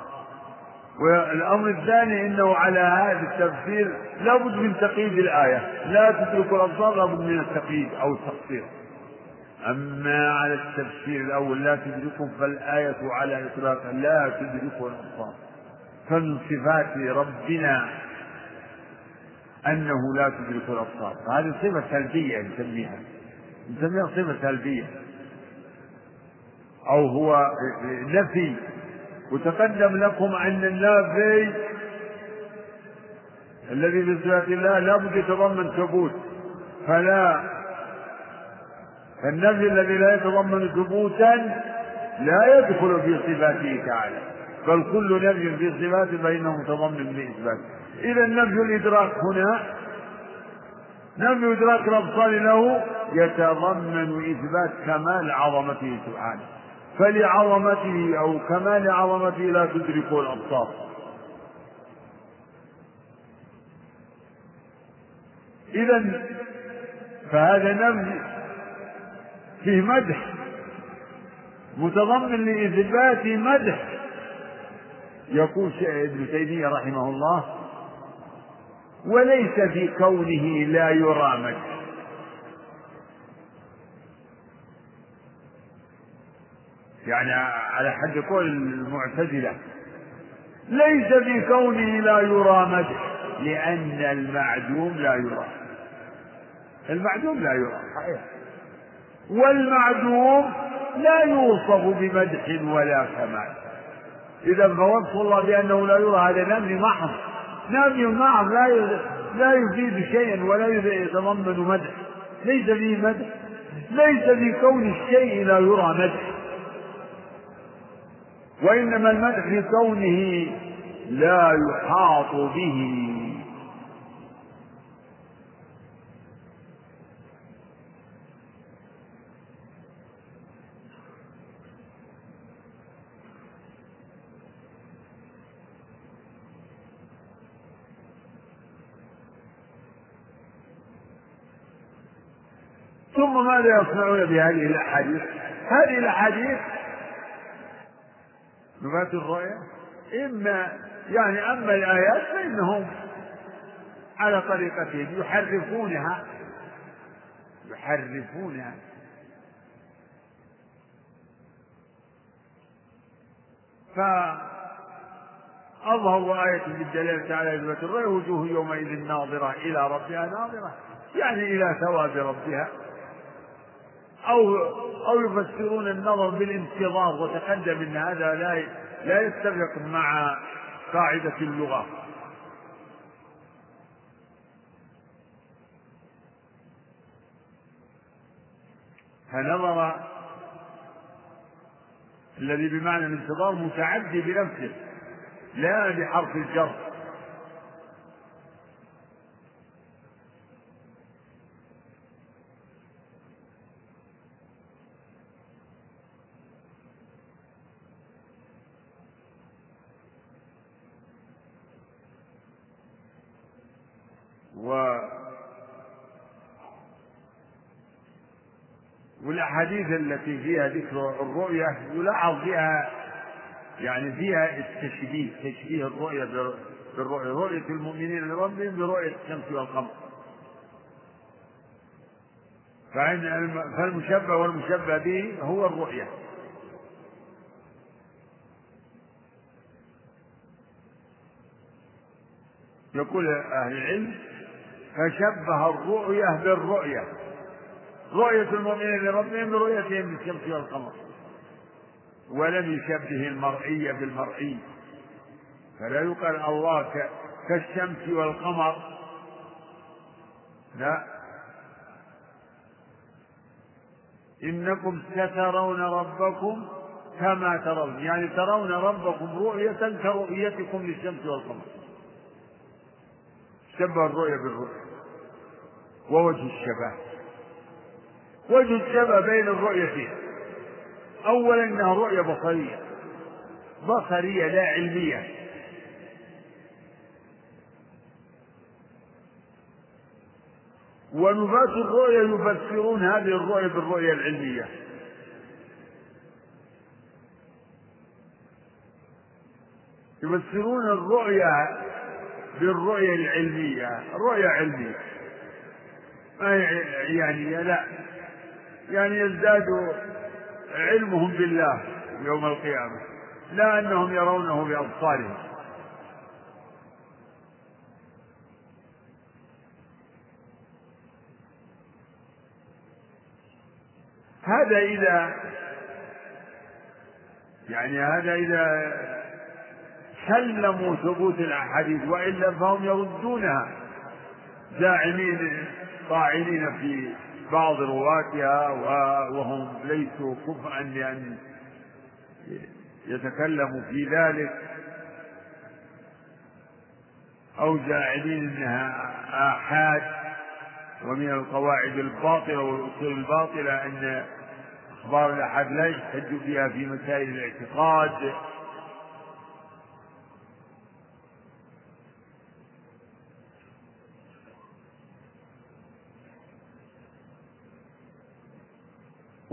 والأمر الثاني أنه على هذا التفسير لابد من تقييد الآية. لا تترك الأبصار لابد من التقييد أو التقصير. أما على التفسير الأول لا تدركه فالآية على إطلاق لا تدركه الأبصار. فمن صفات ربنا أنه لا تدرك الأبصار. فهذه صفة سلبية نسميها. نسميها صفة سلبية. أو هو نفي وتقدم لكم أن النافي الذي في صفات الله لابد يتضمن ثبوت. فلا فالنفي الذي لا يتضمن ثبوتا لا يدخل في صفاته تعالى بل كل نفي في صفاته فإنه متضمن لإثبات. إذا نفي الإدراك هنا نفي إدراك الأبصار له يتضمن إثبات كمال عظمته سبحانه. فلعظمته أو كمال عظمته لا تدرك الأبصار. إذا فهذا نفي فيه مدح متضمن لإثبات مدح. يقول ابن تيمية رحمه الله وليس في كونه لا يرى مدح. يعني على حد قول المعتزلة ليس في كونه لا يرى مدح لأن المعدوم لا يرى. المعدوم لا يرى صحيح. والمعدوم لا يوصف بمدح ولا كمال. إذا فوصف الله بأنه لا يرى هذا نمي محض نمي محض لا لا يفيد شيئا ولا يتضمن مدح. ليس فيه مدح ليس في كون الشيء لا يرى مدح. وإنما المدح في كونه لا يحاط به ثم ماذا يصنعون بهذه الأحاديث؟ هذه الأحاديث نبات الرؤيا إما يعني أما الآيات فإنهم على طريقتهم يحرفونها. يحرفونها. فأظهر آية بالدلالة على إثبات الرؤيا وجوه يومئذ ناظرة إلى ربها ناظرة يعني إلى ثواب ربها. أو أو يفسرون النظر بالانتظار وتقدم أن هذا لا لا يتفق مع قاعدة اللغة. فنظر الذي بمعنى الانتظار متعدي بنفسه لا بحرف الجر و والأحاديث التي فيها ذكر الرؤية يلاحظ فيها يعني فيها التشبيه تشبيه الرؤية بالرؤية رؤية المؤمنين لربهم برؤية الشمس والقمر. فالمشبه والمشبه به هو الرؤية يقول أهل العلم فشبه الرؤية بالرؤية رؤية المؤمنين لربهم برؤيتهم بالشمس والقمر. ولم يشبه المرئي بالمرئي. فلا يقال الله كالشمس والقمر. لا. إنكم سترون ربكم كما ترون. يعني ترون ربكم رؤية كرؤيتكم للشمس والقمر. شبه الرؤيا بالرؤيا ووجه الشبه. وجه الشبه بين الرؤيتين أولا أنها رؤية بصرية. بصرية لا علمية. ونبات الرؤيا يفسرون هذه الرؤيا بالرؤيا العلمية. يفسرون الرؤيا بالرؤية العلمية. رؤية علمية. ما يعني؟ لا. يعني يزداد علمهم بالله يوم القيامة لا أنهم يرونه بأبصارهم. هذا إذا يعني هذا إذا سلموا ثبوت الأحاديث وإلا فهم يردونها. زاعمين طاعنين في بعض رواتها وهم ليسوا كفءا لأن يتكلموا في ذلك أو جاعلين أنها آحاد ومن القواعد الباطلة والأصول الباطلة أن أخبار الآحاد لا يحتج فيها في مسائل الاعتقاد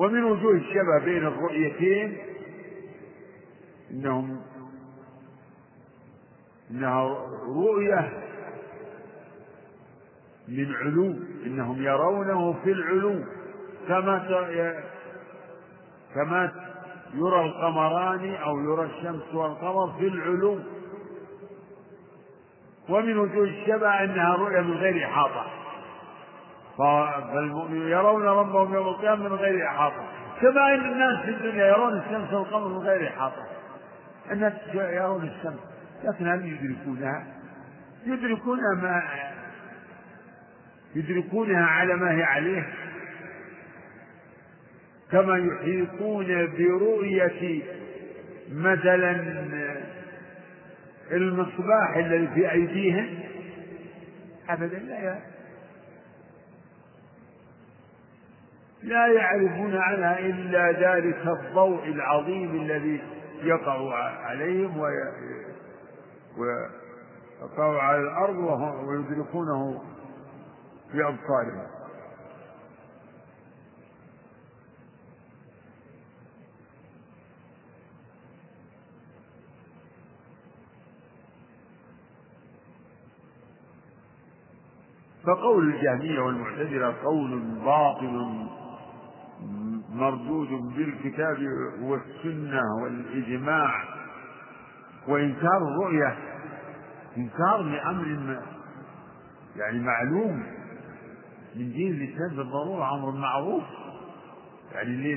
ومن وجوه الشبه بين الرؤيتين إنهم إنها رؤية من علو إنهم يرونه في العلو. كما كما يرى القمران أو يرى الشمس والقمر في العلو. ومن وجوه الشبه إنها رؤية من غير إحاطة. فالمؤمنون يرون ربهم يوم القيامة من غير إحاطة. كما أن الناس في الدنيا يرون الشمس والقمر من غير إحاطة. الناس يرون الشمس لكن هل يدركونها؟ يدركون ما يدركونها على ما هي عليه؟ كما يحيطون برؤية مثلا المصباح الذي في أيديهم؟ أبدا لا لا يعرفون عنها إلا ذلك الضوء العظيم الذي يقع عليهم ويقع على الأرض ويدركونه بأبصارهم فقول الجهمية والمعتزلة قول باطل مردود بالكتاب والسنة والإجماع وإنكار الرؤية إنكار لأمر يعني معلوم من دين الإسلام بالضرورة أمر معروف يعني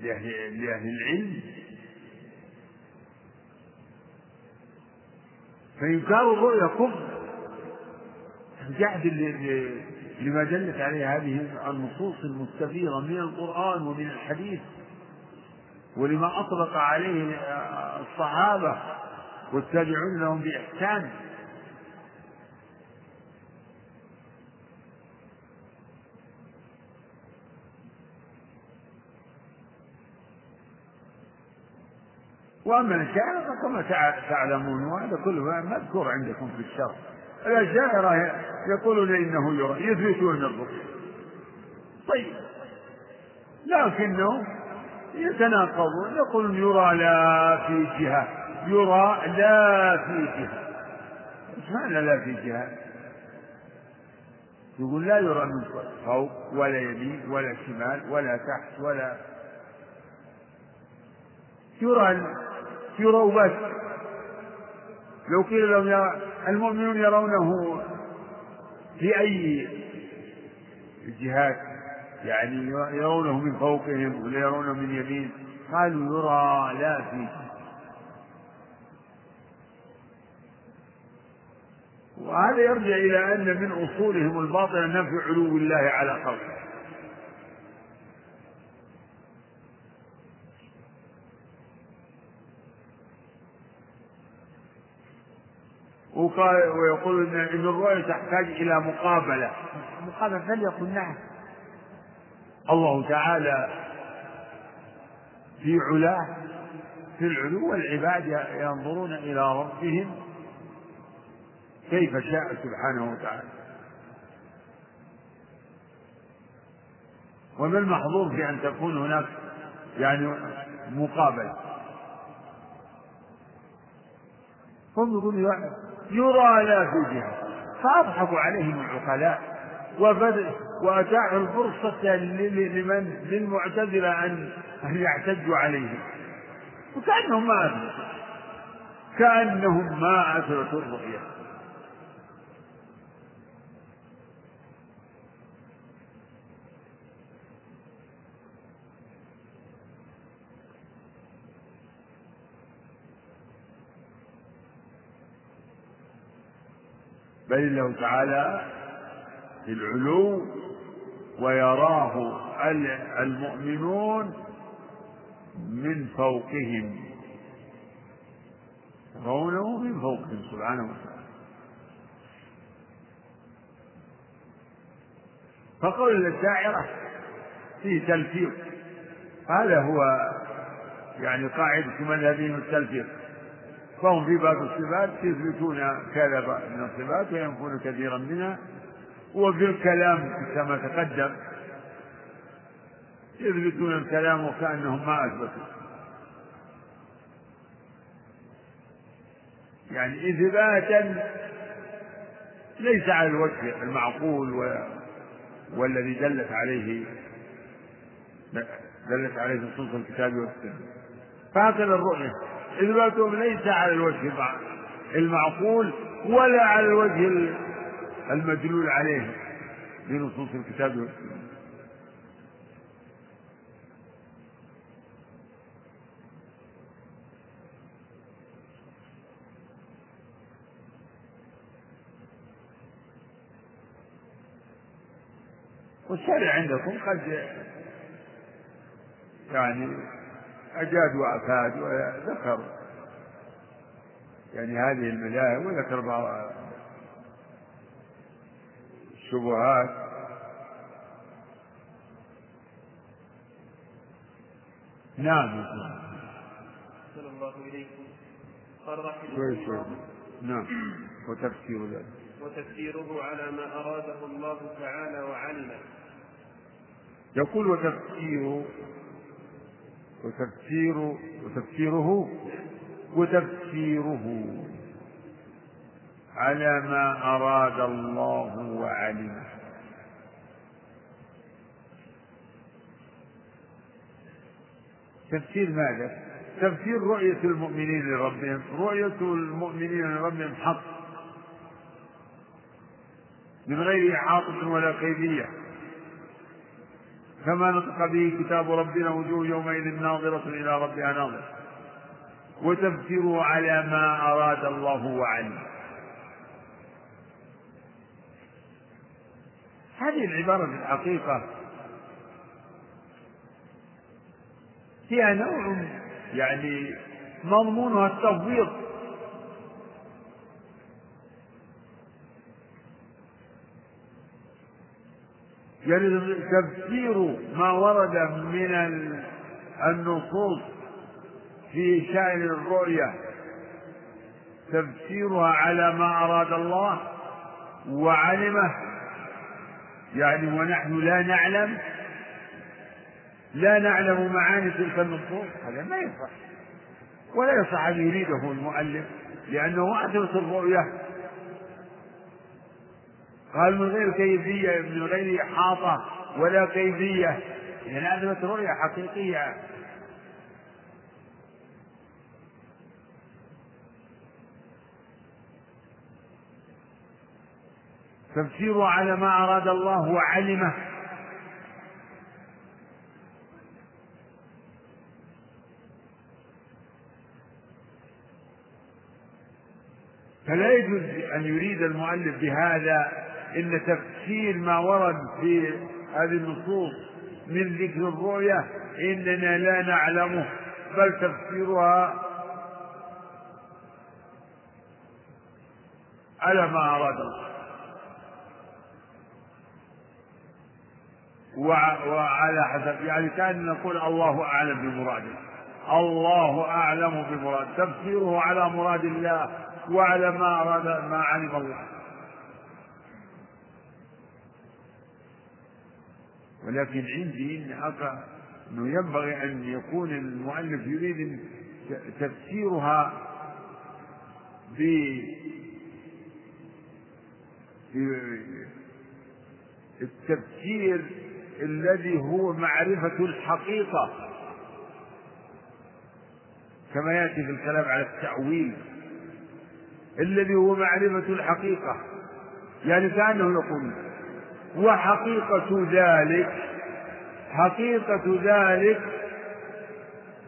لأهل, لأهل العلم. فإنكار الرؤيا كفر جعد لما دلت عليه هذه النصوص المستفيضة من القرآن ومن الحديث ولما أطلق عليه الصحابة والتابعون لهم بإحسان. وأما الأشاعرة كما تعلمون وهذا كله مذكور عندكم في الشرع الأشاعرة يقولون إنه يرى يثبتون الرؤيا طيب. لكنهم يتناقضون يقولون يرى لا في جهة يرى لا في جهة. إيش معنى لا في جهة؟ يقول لا يرى من فوق ولا يمين ولا شمال ولا تحت ولا. يرى يرى بس لو قيل لهم المؤمنون يرونه في أي الجهات يعني يرونه من فوقهم ولا يرونه من يمين. قالوا يرى لا في. وهذا يرجع إلى أن من أصولهم الباطلة نفي علو الله على خلقه وقال ويقول إن الرؤيا تحتاج إلى مقابلة. مقابلة فليقل نعم. الله تعالى في علاه في العلو والعباد ينظرون إلى ربهم كيف شاء سبحانه وتعالى. وما المحظور في أن تكون هناك يعني مقابلة؟ هم يقولون يرى لا في جهة فأضحكوا عليهم العقلاء وأتاحوا الفرصة لمن؟ للمعتزلة أن أن يعتدوا عليهم. وكأنهم ما أثبتوا كأنهم ما أثبتوا الرؤية. بل الله تعالى في العلو ويراه المؤمنون من فوقهم. يرونه من فوقهم سبحانه وتعالى. فقول الشاعرة فيه تلفيق هذا هو يعني قاعدة مذهبهم التلفيق. فهم في باب الصفات يثبتون كذا من الصفات وينفون كثيرا منها. وفي الكلام كما تقدم يثبتون الكلام وكأنهم ما أثبتوا. يعني إثباتا ليس على الوجه المعقول والذي دلت عليه دلت عليه نصوص الكتاب والسنة. فهكذا الرؤية. إثباتهم ليس على الوجه المعقول ولا على الوجه المدلول عليه بنصوص الكتاب والسنة. والشارع عندكم قد يعني أجاد وأفاد وذكر. يعني هذه المذاهب وذكر بعض الشبهات. نعم. صلى الله إليكم قال رحمه الله نعم. وتفسير ذلك. وتفسيره على ما أراده الله تعالى وعلمه. يقول وتفسير وتفسير وتفسيره وتفسيره على ما أراد الله وعلمه. تفسير ماذا؟ تفسير رؤية المؤمنين لربهم. رؤية المؤمنين لربهم حق. من غير إحاطة ولا كيفية. كما نطق به كتاب ربنا وجوه يومئذ ناظرة إلى ربها ناظرة. وتفسيره على ما أراد الله وعلم. هذه العبارة في الحقيقة فيها نوع يعني مضمونها التفويض. يعني تفسير ما ورد من النصوص في شأن الرؤية تفسيرها على ما أراد الله وعلمه. يعني ونحن لا نعلم لا نعلم معاني تلك النصوص. هذا ما يصح. ولا يصح أن يريده المؤلف لأنه أثبت الرؤية قال من غير كيفية من غير إحاطة ولا كيفية. يعني أثبت رؤية حقيقية. تفسيره على ما أراد الله وعلمه. فلا يجوز أن يريد المؤلف بهذا إن تفسير ما ورد في هذه النصوص من ذكر الرؤية إننا لا نعلمه بل تفسيرها على ما أراد الله. وعلى حسب يعني كأن نقول الله أعلم بمراده. الله أعلم بمراد تفسيره على مراد الله وعلى ما أراد ما علم الله. ولكن عندي إن أنه ينبغي أن يكون المؤلف يريد تفسيرها ب التفسير الذي هو معرفة الحقيقة. كما يأتي في الكلام على التأويل. الذي هو معرفة الحقيقة. يعني كأنه يقول وحقيقة ذلك حقيقة ذلك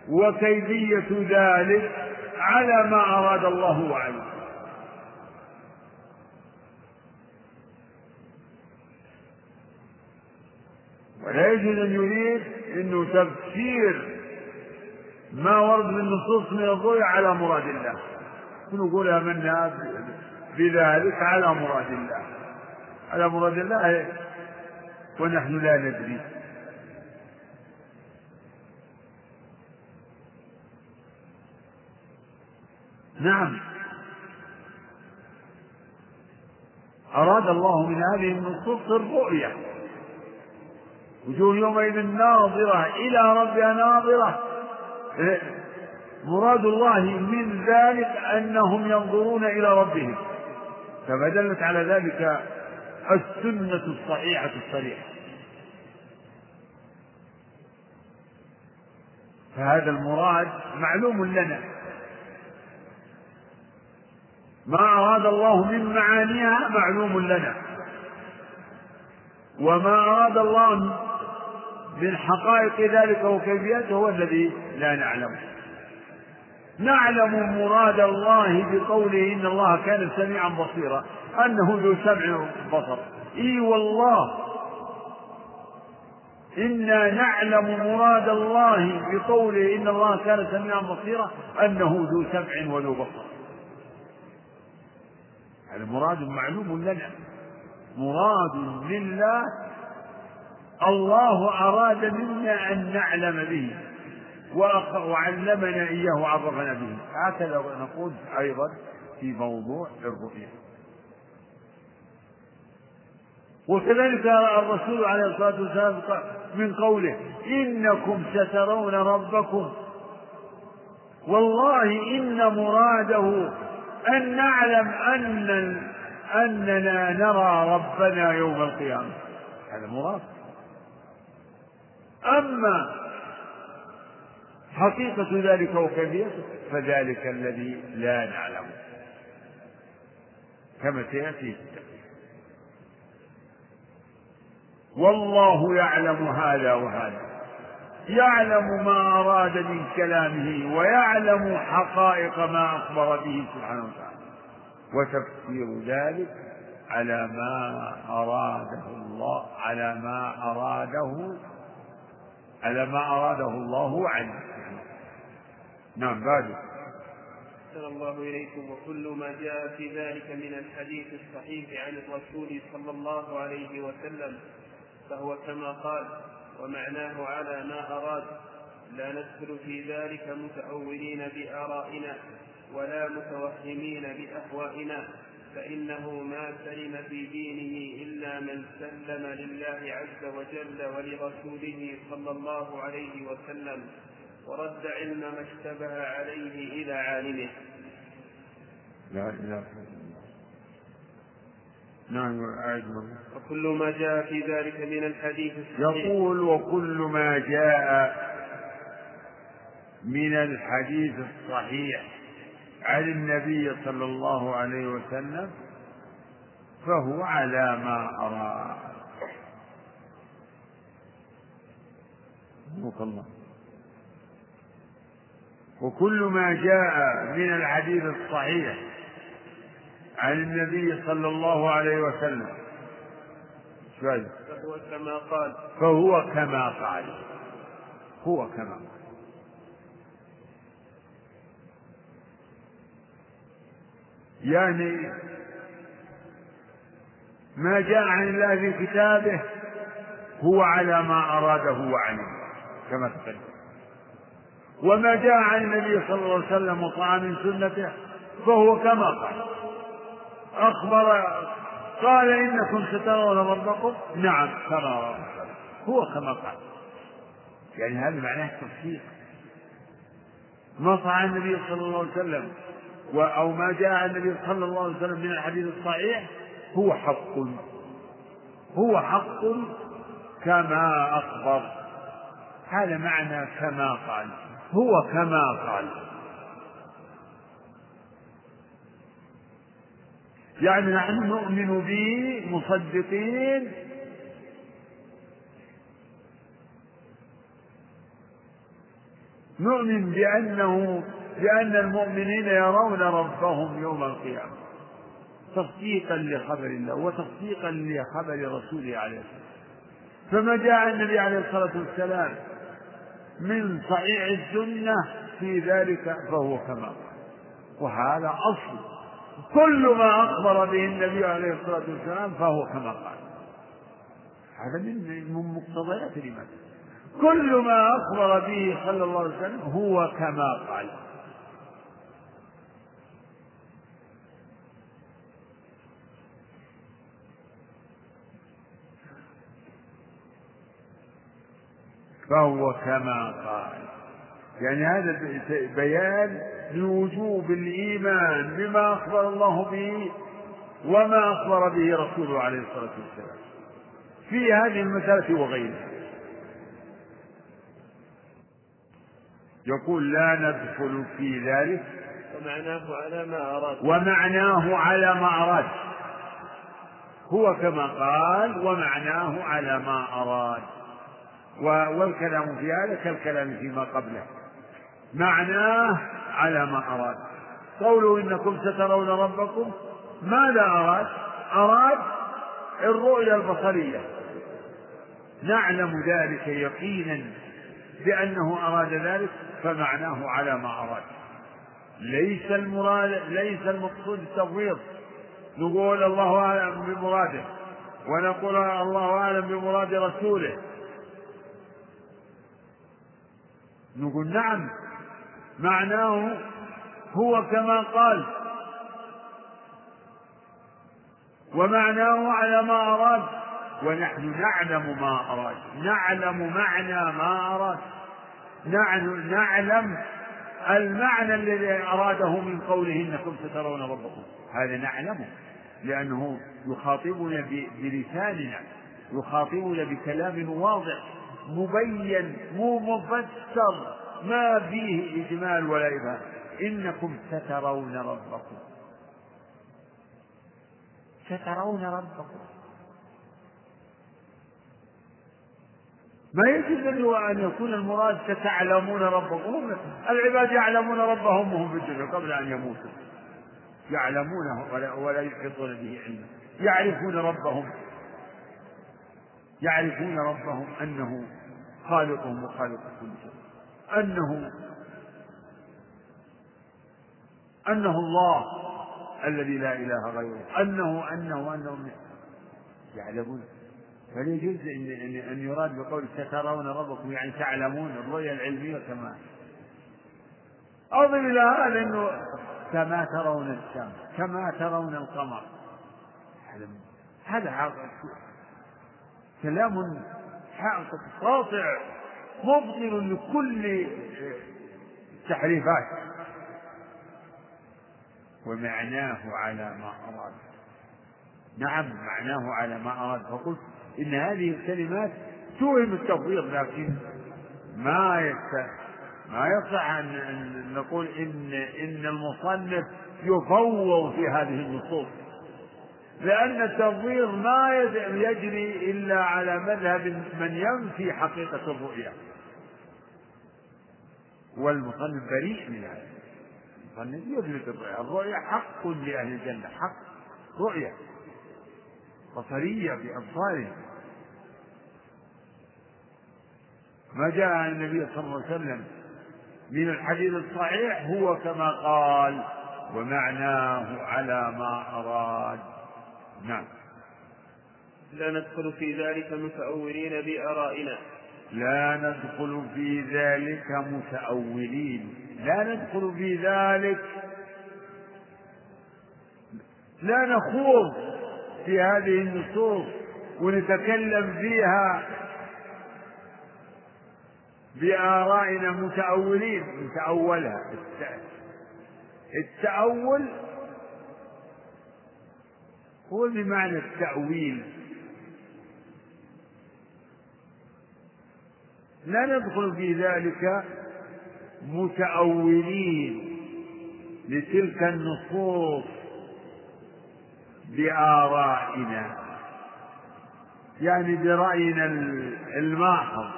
وكيفية ذلك على ما أراد الله وعلم ولا يجوز أن يريد أنه تفسير ما ورد من نصوص من الضوء على مراد الله. نقول آمنا بذلك على مراد الله. على مراد الله. ونحن لا ندري. نعم. أراد الله من هذه النصوص الرؤية. وجوه يومئذ ناظرة إلى ربها ناظرة. مراد الله من ذلك أنهم ينظرون إلى ربهم. كما دلت على ذلك السنة الصحيحة الصريحة. فهذا المراد معلوم لنا. ما أراد الله من معانيها معلوم لنا. وما أراد الله من حقائق ذلك وكيفيته هو الذي لا نعلمه. نعلم مراد الله بقوله إن الله كان سميعا بصيرا أنه ذو سمع وبصر. إي والله. إنا نعلم مراد الله بقوله إن الله كان سميعا بصيرا أنه ذو سمع وذو بصر. هذا مراد معلوم لنا مراد لله. الله أراد منا أن نعلم به. وعلمنا إياه وعرفنا به. هكذا نقول أيضا في موضوع الرؤيا وكذلك الرسول عليه الصلاة والسلام من قوله إنكم سترون ربكم. والله إن مراده أن نعلم أن أننا نرى ربنا يوم القيامة. هذا مراد. أما حقيقة ذلك وكيفيته فذلك الذي لا نعلمه كما سيأتي. والله يعلم هذا وهذا. يعلم ما أراد من كلامه ويعلم حقائق ما أخبر به سبحانه وتعالى. وتفسير ذلك على ما أراده الله على ما أراده على ما أراده الله عنه. نعم بعد. أحسن الله إليكم وكل ما جاء في ذلك من الحديث الصحيح عن الرسول صلى الله عليه وسلم فهو كما قال ومعناه على ما أراد. لا ندخل في ذلك متأولين بآرائنا ولا متوهمين بأهوائنا فإنه ما سلم في دينه إلا من سلم لله عز وجل ولرسوله صلى الله عليه وسلم. ورد علم ما اشتبه عليه إلى عالمه. لا إله نعم أعد وكل ما جاء في ذلك من الحديث الصحيح. يقول وكل ما جاء من الحديث الصحيح عن النبي صلى الله عليه وسلم فهو على ما أراد الله. وكل ما جاء من الحديث الصحيح عن النبي صلى الله عليه وسلم. فهو كما قال. فهو كما قال. هو كما قال. يعني ما جاء عن الله في كتابه هو على ما أراده وعلمه كما تقدم. وما جاء عن النبي صلى الله عليه وسلم وقع من سنته فهو كما قال. أخبر قال إنكم سترون ربكم. نعم كما هو كما قال. يعني هذا معناه تصديق. ما صح النبي صلى الله عليه وسلم أو ما جاء عن النبي صلى الله عليه وسلم من الحديث الصحيح هو حق. هو حق كما أخبر. هذا معنى كما قال. هو كما قال. يعني نحن نؤمن به مصدقين نؤمن بأنه بأن المؤمنين يرون ربهم يوم القيامة. تصديقا لخبر الله وتصديقا لخبر رسوله عليه الصلاة فما جاء النبي عليه الصلاة والسلام من صحيح السنة في ذلك فهو كما قال. وهذا أصل. كل ما أخبر به النبي عليه الصلاة والسلام فهو كما قال. هذا من مقتضيات الإيمان. كل ما أخبر به صلى الله عليه وسلم هو كما قال. فهو كما قال. يعني هذا بيان لوجوب الإيمان بما أخبر الله به وما أخبر به رسوله عليه الصلاة والسلام. في هذه المسألة وغيرها. يقول لا ندخل في ذلك ومعناه على ما أراد. ومعناه على ما أراد. هو كما قال ومعناه على ما أراد. والكلام في هذا كالكلام فيما قبله. معناه على ما أراد. قوله إنكم سترون ربكم. ماذا أراد؟ أراد الرؤيا البصرية. نعلم ذلك يقينا بأنه أراد ذلك فمعناه على ما أراد. ليس المراد ليس المقصود التفويض. نقول الله أعلم بمراده ونقول الله أعلم بمراد رسوله. نقول نعم معناه هو كما قال. ومعناه على ما أراد. ونحن نعلم ما أراد. نعلم معنى ما أراد. نعلم, نعلم المعنى الذي أراده من قوله إنكم سترون ربكم. هذا نعلمه لأنه يخاطبنا بلساننا يخاطبنا بكلام واضح. مبين مو مفسر ما فيه إجمال ولا إبهام. إنكم سترون ربكم. سترون ربكم. ما يجوز أن يكون المراد ستعلمون ربكم. العباد يعلمون ربهم وهم في الدنيا قبل أن يموتوا. يعلمونه ولا, ولا يحيطون به علما. يعرفون ربهم. يعرفون ربهم أنه خالقهم وخالق كل شيء. أنه أنه الله الذي لا إله غيره. أنه أنه أنه يعلمون. فلا يجوز أن أن يراد بقول سترون ربكم؟ يعني تعلمون الرؤيا العلمية كما أضف إلى هذا أنه كما ترون الشمس كما ترون القمر. هذا كلام قاطع مبطل لكل التحريفات ومعناه على ما أراد. نعم معناه على ما أراد. فقلت إن هذه الكلمات توهم التفويض لكن ما يست... ما يصح أن نقول إن إن المصنف يفوض في هذه النصوص. لأن التفويض ما يجري إلا على مذهب من ينفي حقيقة الرؤيا. والمصنف بريء من هذا. المصنف يثبت الرؤيا. الرؤيا حق لأهل الجنة. حق رؤيا. بصرية بأبصارهم. ما جاء عن النبي صلى الله عليه وسلم من الحديث الصحيح هو كما قال ومعناه على ما أراد نعم. لا ندخل في ذلك متأولين بآرائنا. لا ندخل في ذلك متأولين. لا ندخل في ذلك. لا نخوض في هذه النصوص ونتكلم فيها بآرائنا متأولين. نتأولها التأول هو بمعنى التأويل. لا ندخل في ذلك متأولين لتلك النصوص بآرائنا يعني برأينا الماحظ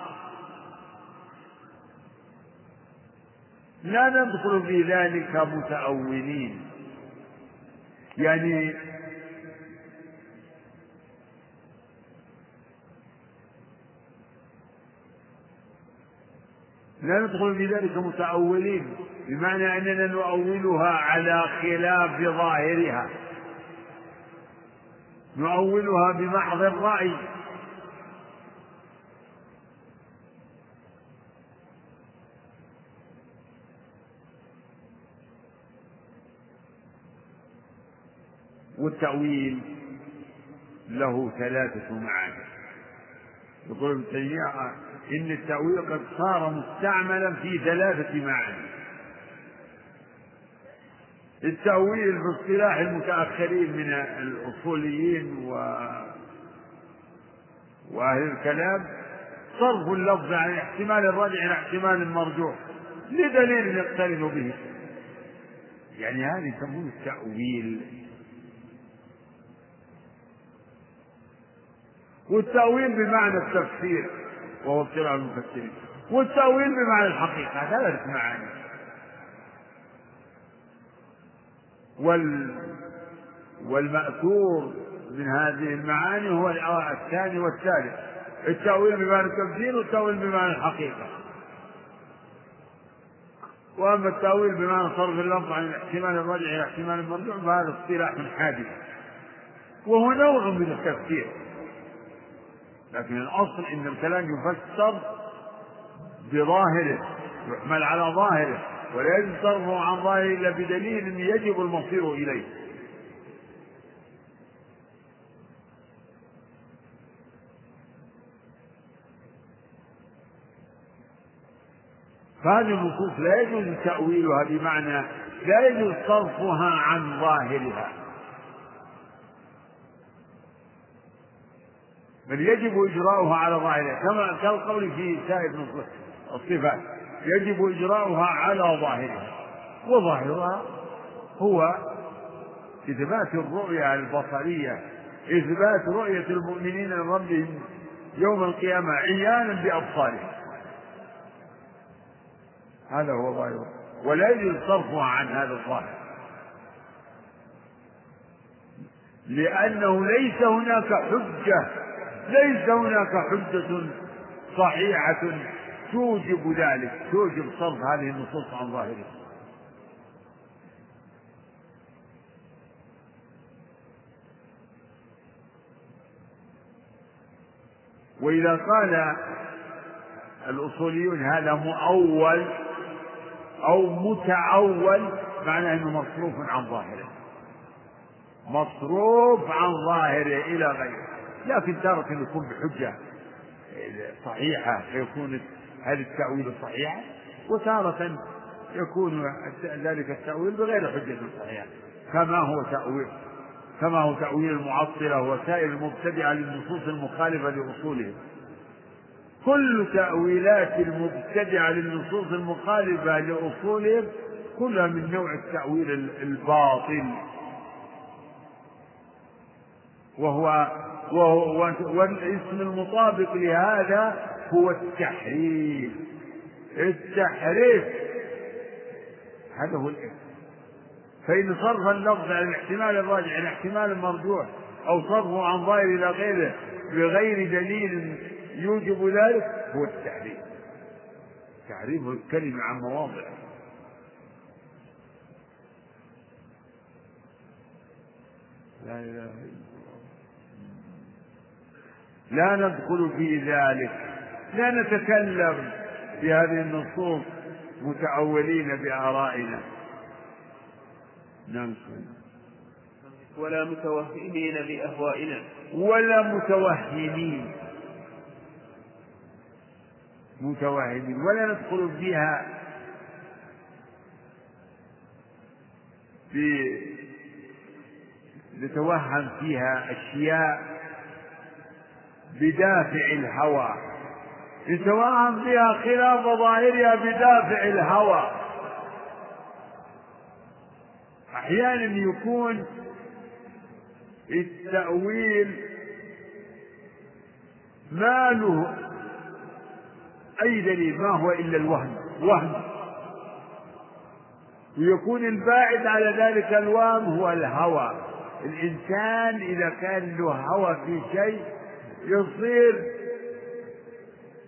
لا ندخل في ذلك متأولين يعني لا ندخل في ذلك متأولين بمعنى أننا نؤولها على خلاف ظاهرها. نؤولها بمحض الرأي. والتأويل له ثلاثة معاني. يقول ابن تيمية إن التأويل قد صار مستعملا في ثلاثة معاني. التأويل باصطلاح المتأخرين من الأصوليين و وأهل الكلام صرف اللفظ عن احتمال الراجع إلى احتمال المرجوح لدليل يقترن به. يعني هذا يسمونه التأويل. والتأويل بمعنى التفسير. وهو اصطلاح المفسرين. والتأويل بمعنى الحقيقة ثلاث معاني وال والمأثور من هذه المعاني هو الثاني والثالث التأويل بمعنى التفسير والتأويل بمعنى الحقيقة. وأما التأويل بمعنى صرف اللفظ عن الاحتمال الراجع إلى احتمال المرجوع فهذا اصطلاح حادث. وهو نوع من التفسير. لكن الأصل أن الكلام يفسر بظاهره يحمل على ظاهره ولا يجب صرفه عن ظاهره إلا بدليل يجب المصير إليه. فهذه النصوص لا يجوز تأويلها بمعنى لا يجوز صرفها عن ظاهرها. بل يجب إجراؤها على ظاهرها كما كالقول في سائر الصفات يجب إجراؤها على ظاهرها وظاهرها هو إثبات الرؤية البصرية إثبات رؤية المؤمنين لربهم يوم القيامة عيانا بأبصارهم. هذا هو ظاهره ولا يجوز صرفها عن هذا الظاهر. لأنه ليس هناك حجة ليس هناك حجة صحيحة توجب ذلك توجب صرف هذه النصوص عن ظاهرها وإذا قال الأصوليون هذا مؤول أو متأول معناه أنه مصروف عن ظاهره. مصروف عن ظاهره إلى غيره. لكن تارة يكون بحجة صحيحة فيكون هذا التأويل صحيحا وتارة يكون ذلك التأويل بغير حجة صحيحة. كما هو تأويل كما هو تأويل المعطلة وسائر المبتدعة للنصوص المخالفة لأصولهم. كل تأويلات المبتدعة للنصوص المخالفة لأصولهم كلها من نوع التأويل الباطل. وهو والاسم المطابق لهذا هو التحريف. التحريف. هذا هو الاسم. فإن صرف اللفظ عن الاحتمال الراجع عن احتمال المرجوح أو صرفه عن ظاهر إلى غيره بغير دليل يوجب ذلك هو التحريف. تعريف الكلمة عن مواضعه لا إله إلا لا ندخل في ذلك. لا نتكلم في هذه النصوص متأولين بآرائنا. نعم. ولا متوهمين بأهوائنا. ولا متوهمين. متوهمين. ولا ندخل فيها في نتوهم فيها أشياء بدافع الهوى. يتوهم فيها خلاف ظاهرها بدافع الهوى. أحيانا يكون التأويل ما له أي دليل ما هو إلا الوهم وهم. ويكون الباعد على ذلك الوهم هو الهوى. الإنسان إذا كان له هوى في شيء يصير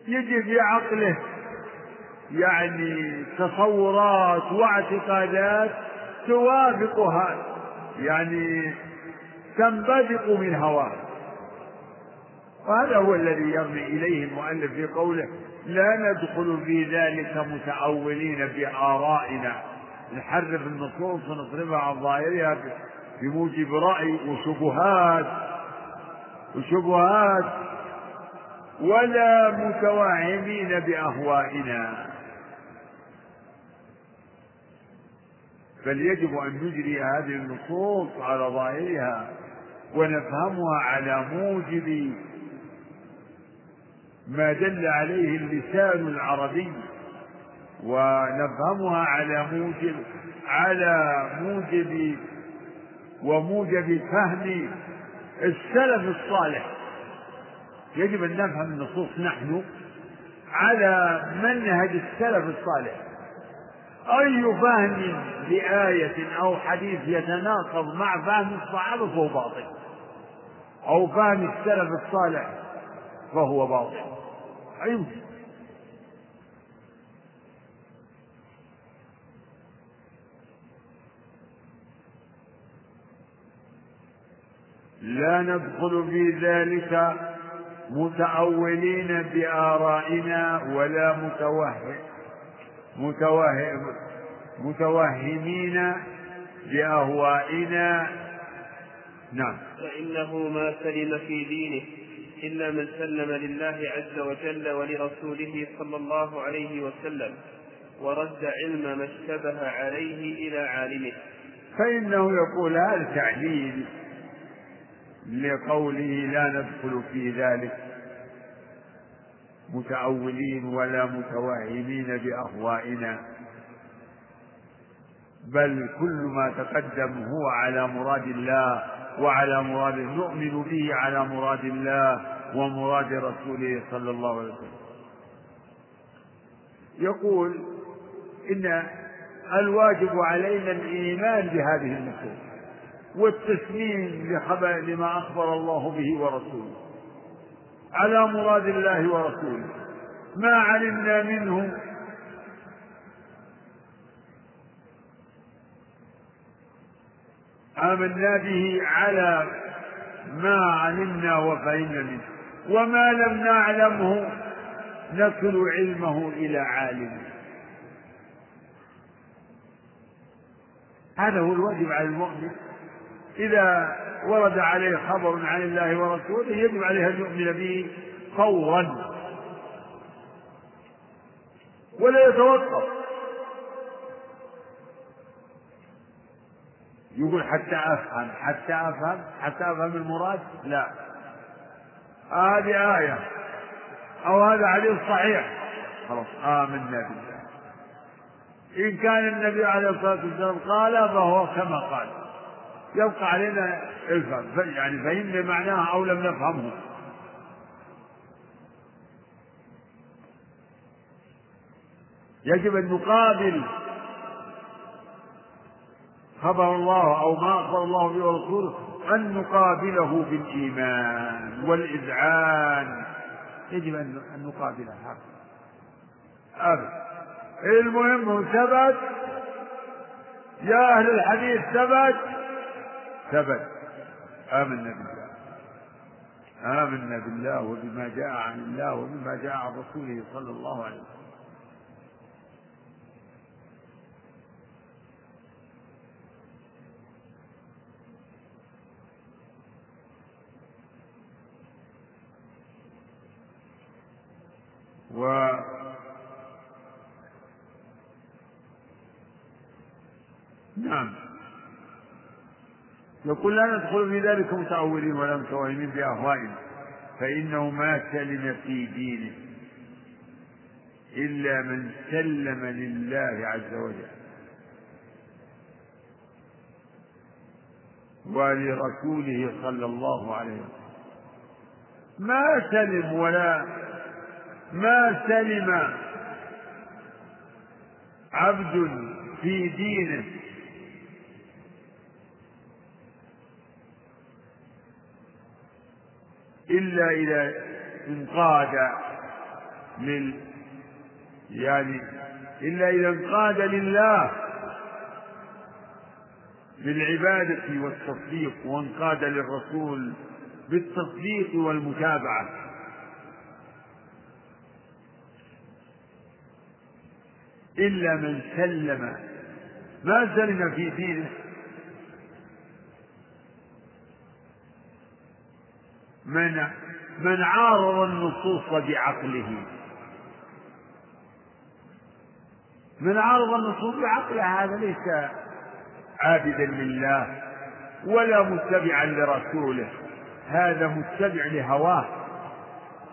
يجي في عقله يعني تصورات واعتقادات توافق هذا يعني تنبثق من هواه. وهذا هو الذي يرمي إليه المؤلف في قوله لا ندخل في ذلك متأولين بآرائنا نحرف النصوص ونصرفها عن ظاهرها بموجب رأي وشبهات. وشبهات ولا متوهمين بأهوائنا. بل يجب أن نجري هذه النصوص على ظاهرها ونفهمها على موجب ما دل عليه اللسان العربي ونفهمها على موجب على موجب وموجب فهم السلف الصالح. يجب أن نفهم النصوص نحن على منهج السلف الصالح. أي فهم لآية أو حديث يتناقض مع فهم الصحابة فهو باطل. أو فهم السلف الصالح فهو باطل. أيوه. لا ندخل في ذلك متأولين بآرائنا ولا متوهم متوهم متوهمين بأهوائنا. نعم. فإنه ما سلم في دينه إلا من سلم لله عز وجل ولرسوله صلى الله عليه وسلم ورد علم ما اشتبه عليه إلى عالمه. فإنه يقول هذا تعليل. لقوله لا ندخل في ذلك متأولين ولا متوهمين بأهوائنا بل كل ما تقدم هو على مراد الله وعلى مراد نؤمن به على مراد الله ومراد رسوله صلى الله عليه وسلم. يقول إن الواجب علينا الإيمان بهذه النصوص. والتسليم لما أخبر الله به ورسوله. على مراد الله ورسوله. ما علمنا منه آمنا به على ما علمنا وفهمنا منه. وما لم نعلمه نكل علمه إلى عالم هذا هو الواجب على المؤمن. إذا ورد عليه خبر عن الله ورسوله يجب عليه أن يؤمن به فورا. ولا يتوقف. يقول حتى أفهم حتى أفهم حتى أفهم المراد؟ لا. هذه آية أو هذا حديث صحيح. خلاص آمنا بالله. إن كان النبي عليه الصلاة والسلام قال فهو كما قال. يبقى علينا الفهم. يعني فهمنا معناها أو لم نفهمه. يجب أن نقابل خبر الله أو ما أخبر الله به ورسوله أن نقابله بالإيمان والإذعان. يجب أن نقابله هذا المهم ثبت. يا أهل الحديث ثبت. ثبت آمنا بالله. آمنا بالله وبما جاء عن الله وبما جاء عن رسوله صلى الله عليه وسلم. و نعم. يقول لا ندخل في ذلك متأولين ولا متوهمين بأهوائنا. فإنه ما سلم في دينه إلا من سلم لله عز وجل. ولرسوله صلى الله عليه وسلم. ما سلم ولا ما سلم عبد في دينه إلا إذا انقاد لل يعني إلا إذا انقاد لله بالعبادة والتصديق وانقاد للرسول بالتصديق والمتابعة. إلا من سلم ما سلم في دينه من من عارض النصوص بعقله. من عارض النصوص بعقله هذا ليس عابدا لله ولا متبعا لرسوله. هذا متبع لهواه.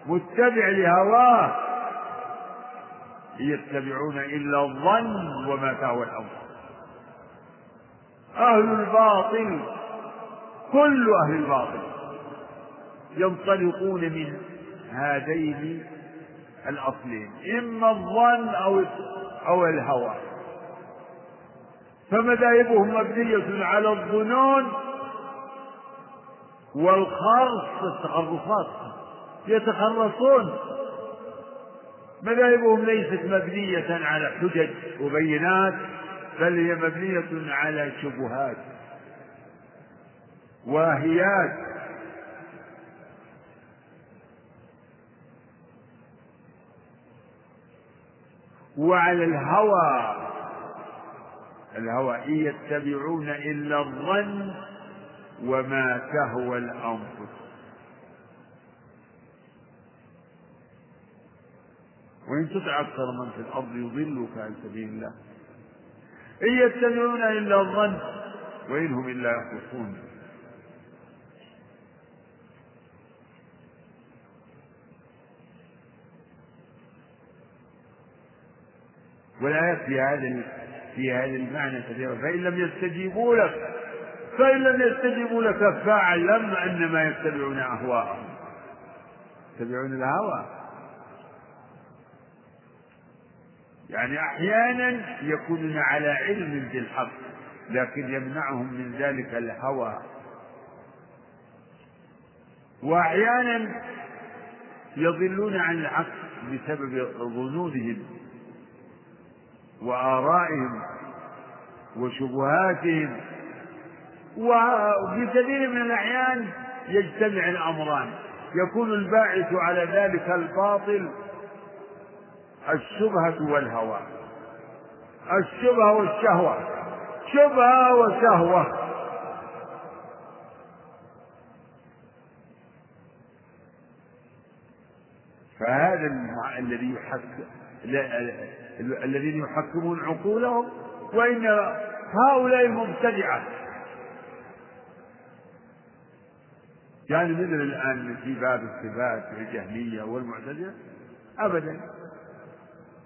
متبع لهواه. يتبعون إلا الظن وما تهوى الأمر أهل الباطل كل أهل الباطل. ينطلقون من هذين الأصلين إما الظن أو أو الهوى. فمذاهبهم مبنية على الظنون والخرص التخرصات يتخرصون. مذاهبهم ليست مبنية على حجج وبينات بل هي مبنية على شبهات واهيات. وعلى الهوى. الهوى إن يتبعون إلا الظن وما تهوى الأنفس. وإن تطع أكثر من في الأرض يضلك عن سبيل الله. إن يتبعون إلا الظن وإن هم إلا يخرصون. والآيات في هذا في هذا المعنى كثيرة. فإن لم يستجيبوا لك فإن لم يستجيبوا لك فاعلم أنما يتبعون أهواءهم. يتبعون الهوى. يعني أحيانا يكونون على علم بالحق لكن يمنعهم من ذلك الهوى. وأحيانا يضلون عن الحق بسبب ظنونهم. وآرائهم وشبهاتهم وفي كثير من الأحيان يجتمع الأمران يكون الباعث على ذلك الباطل الشبهة والهوى. الشبهة والشهوة شبهة وشهوة. فهذا الذي يحكم الذين يحكمون عقولهم وإن هؤلاء المبتدعة. يعني مثل الآن في باب الصفات الجهمية والمعتزلة؟ أبدا.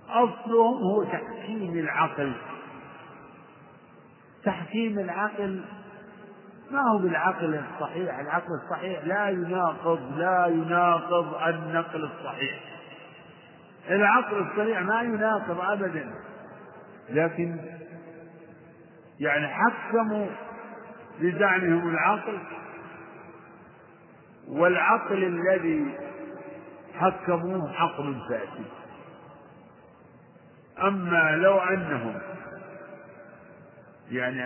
أصلهم هو تحكيم العقل. تحكيم العقل ما هو بالعقل الصحيح؟ العقل الصحيح لا يناقض لا يناقض النقل الصحيح. العقل الصحيح ما يناقض أبدا. لكن يعني حكموا بزعمهم العقل والعقل الذي حكموه عقل فاسد. أما لو أنهم يعني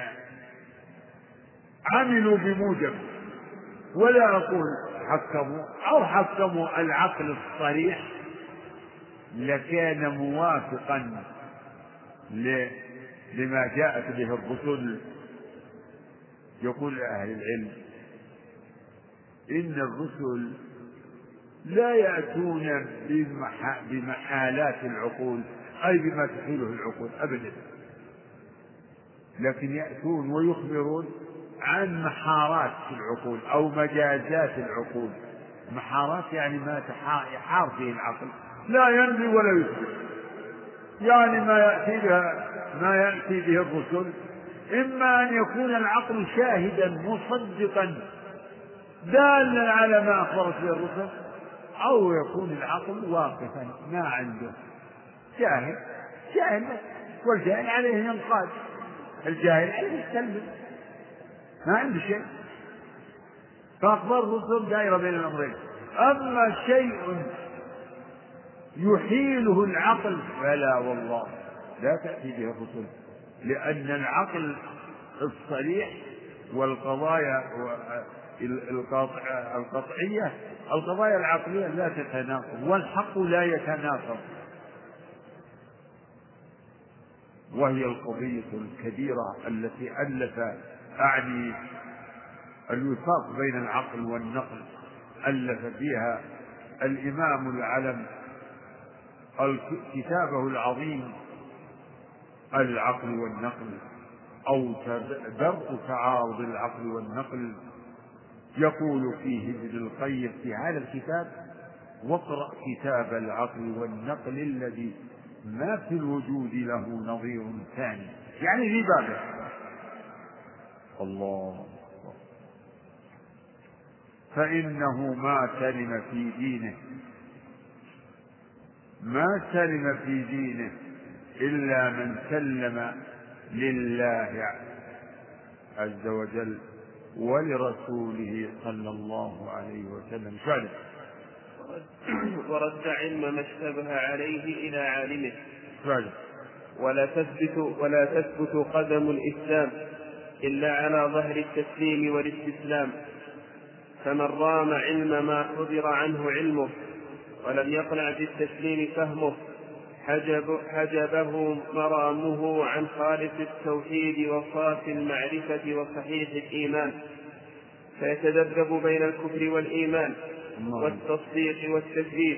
عملوا بموجب ولا أقول حكموا أو حكموا العقل الصريح لكان موافقا لما جاءت به الرسل. يقول أهل العلم إن الرسل لا يأتون بمحالات العقول أي بما تحيله العقول أبدا. لكن يأتون ويخبرون عن محارات العقول أو مجازات العقول. محارات يعني ما يحار فيه العقل. لا ينفي ولا يثبت يعني ما يأتي بها ما يأتي به الرسل إما أن يكون العقل شاهدا مصدقا دالا على ما أخبرت به الرسل أو يكون العقل واقفا ما عنده. جاهل. جاهل. والجاهل عليه ينقاد. الجاهل عليه يستلم ما عنده شيء. فأخبار الرسل دائرة بين الأمرين. أما شيء يحيله العقل. فلا والله لا تأتي به الرسل لأن العقل الصريح والقضايا القطعية القضايا العقلية لا تتناقض والحق لا يتناقض. وهي القضية الكبيرة التي ألف أعني الوفاق بين العقل والنقل ألف فيها الإمام العلم كتابه العظيم العقل والنقل أو درء تعارض العقل والنقل يقول فيه ابن القيم في هذا الكتاب واقرأ كتاب العقل والنقل الذي ما في الوجود له نظير ثاني. يعني في بابه. الله فإنه ما سلم في دينه. ما سلم في دينه إلا من سلم لله عز وجل ولرسوله صلى الله عليه وسلم. فعلا ورد علم ما اشتبه عليه إلى عالمه. فعلا ولا تثبت ولا تثبت قدم الإسلام إلا على ظهر التسليم والاستسلام. فمن رام علم ما حضر عنه علمه ولم يقنع بالتسليم فهمه حجب حجبه مرامه عن خالص التوحيد وصافي المعرفة وصحيح الإيمان. فيتذبذب بين الكفر والإيمان والتصديق والتكذيب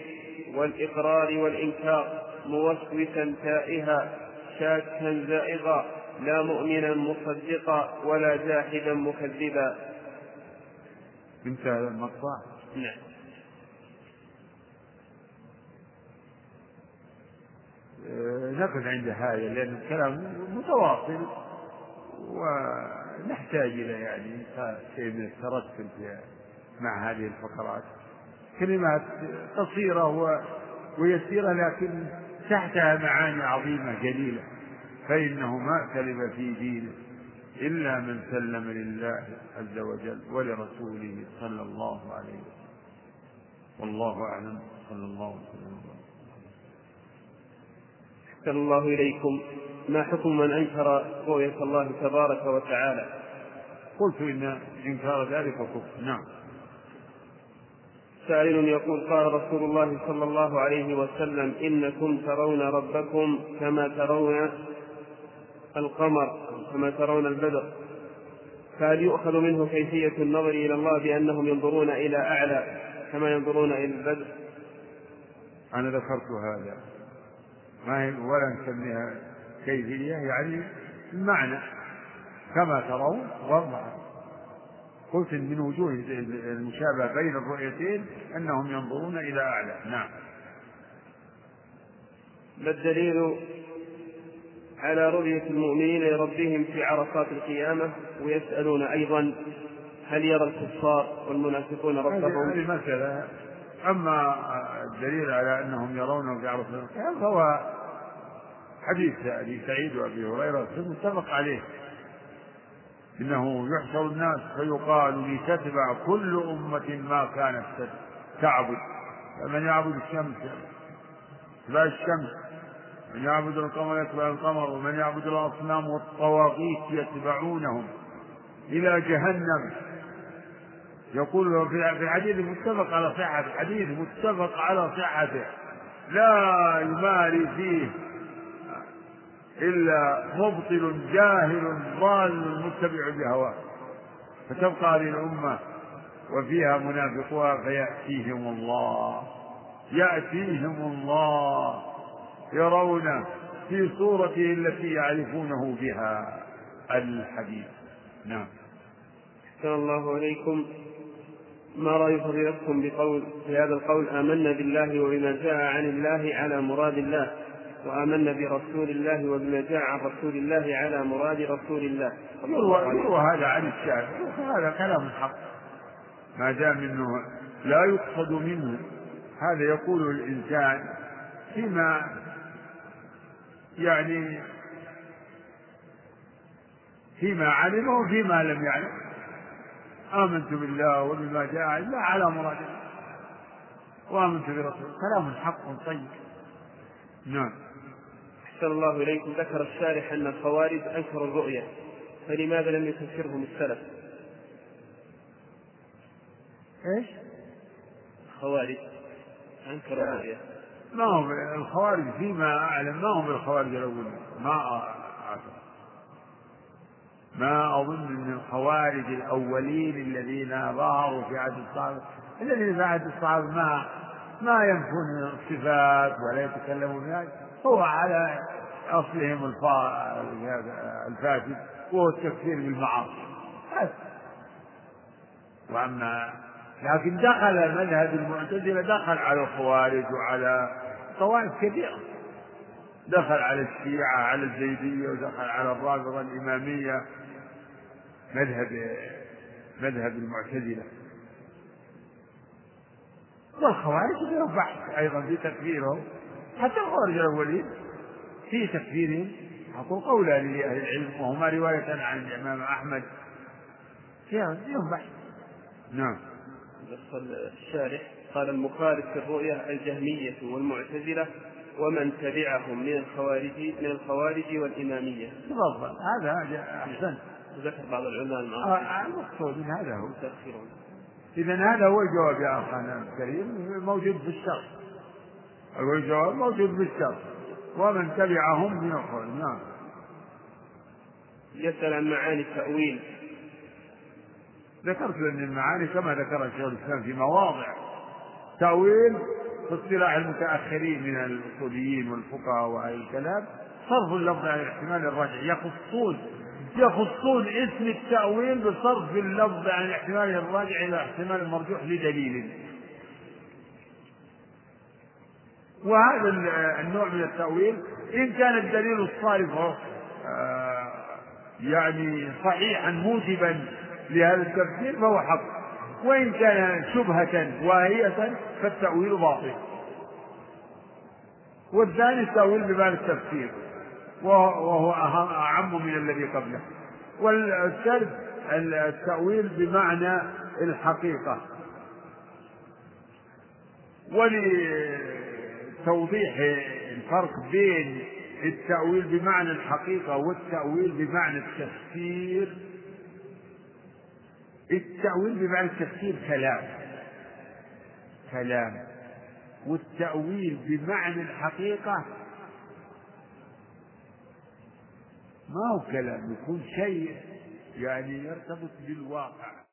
والإقرار والإنكار موسوسا تائها شاكا زائغا لا مؤمنا مصدقا ولا جاحدا مكذبا. انتهى المقطع. نعم. نقف عند هذا لأن الكلام متواصل ونحتاج إلى يعني شيء من الترسل مع هذه الفقرات. كلمات قصيرة ويسيرة لكن تحتها معاني عظيمة جليلة. فإنه ما سلم في دينه إلا من سلم لله عز وجل ولرسوله صلى الله عليه وسلم. والله أعلم. صلى الله وسلم. أحسن الله إليكم. ما حكم من أنكر رؤية الله تبارك وتعالى؟ قلت إن إنكار ذلك كفر. نعم. سائل يقول قال رسول الله صلى الله عليه وسلم إنكم ترون ربكم كما ترون القمر كما ترون البدر. فهل يؤخذ منه كيفية النظر إلى الله بأنهم ينظرون إلى أعلى كما ينظرون إلى البدر؟ أنا ذكرت هذا. ما ولا نسميها كيفية يعني المعنى. كما ترون والله قلت من وجوه المشابهة بين الرؤيتين أنهم ينظرون إلى أعلى. نعم. ما الدليل على رؤية المؤمنين لربهم في عرصات القيامة؟ ويسألون أيضا هل يرى الكفار والمنافقون ربهم؟ هذه مسألة أما الدليل على أنهم يرونه عرصات القيامة فهو حديث أبي سعيد وأبي هريرة متفق عليه. إنه يحشر الناس فيقال لتتبع كل أمة ما كانت تعبد. فمن يعبد الشمس يتبع الشمس. من يعبد القمر يتبع القمر. ومن يعبد الأصنام والطواغيت يتبعونهم إلى جهنم. يقول في الحديث متفق على صحة الحديث متفق على صحته. لا يماري فيه إلا مبطل جاهل ضال متبع بهواه فتبقى هذه الأمة وفيها منافقوها فيأتيهم الله. يأتيهم الله. يرون في صورته التي يعرفونه بها الحديث. نعم. أحسن الله عليكم. ما رأي فضيلتكم بقول في هذا القول آمنا بالله وبما جاء عن الله على مراد الله وآمنا برسول الله وبما جاء عن رسول الله على مراد رسول الله. يروى هذا عن الشافعي هذا كلام حق. ما دام إنه لا يقصد منه هذا يقول الإنسان فيما يعني فيما علم وفيما لم يعلم. آمنت بالله وبما جاء الله على مراد وآمنت برسوله. كلام حق طيب. نعم. أحسن الله إليكم. ذكر الشارح أن الخوارج أنكروا الرؤية فلماذا لم يكفرهم السلف؟ إيش؟ الخوارج أنكروا الرؤية. ما هم الخوارج فيما أعلم ما هم الخوارج الأولين؟ ما ما أظن أن الخوارج الأولين الذين ظهروا في عهد الصحابة. الذين في عهد الصحابة ما ما ينفون الصفات ولا يتكلمون بها. هو على أصلهم الفاسد وهو التكفير بالمعاصي. وأما لكن دخل مذهب المعتزلة دخل على الخوارج وعلى طوائف كثيرة. دخل على الشيعة على الزيدية ودخل على الرافضة الإمامية. مذهب مذهب المعتزلة. والخوارج لهم بحث أيضا في تكفيرهم حتى الخوارج الأولين في تكفيرهم أقول قولان لأهل العلم وهما رواية عن الإمام أحمد. فيهم بحث. نعم. الشارح قال المخالف في الرؤيا الجهمية والمعتزلة ومن تبعهم من الخوارج من الخوارج والإمامية. تفضل هذا أحسن. ذكر بعض العلماء آه، المقصود من هذا هو. إذا هذا هو الجواب يا أخانا الكريم موجود في الشرح. هو الجواب موجود في الشرح. ومن تبعهم من الخوارج نعم. يسأل عن معاني التأويل ذكرت أن المعاني كما ذكر شيخ الإسلام في مواضع تأويل في اصطلاح المتأخرين من الأصوليين والفقهاء وأهل الكلام صرف اللفظ عن الاحتمال الراجع يخصون يخصون اسم التأويل بصرف اللفظ عن الاحتمال الراجع إلى الاحتمال المرجوح لدليل. وهذا النوع من التأويل إن كان الدليل الصارف آه، يعني صحيحا موجبا لهذا التفسير فهو حق. وإن كان شبهة واهية فالتأويل باطل. والثاني التأويل بمعنى التفسير. وهو أعم من الذي قبله. والثالث التأويل بمعنى الحقيقة. ولتوضيح الفرق بين التأويل بمعنى الحقيقة والتأويل بمعنى التفسير التأويل بمعنى التفسير كلام. كلام. والتأويل بمعنى الحقيقة ما هو كلام يكون شيء يعني يرتبط بالواقع.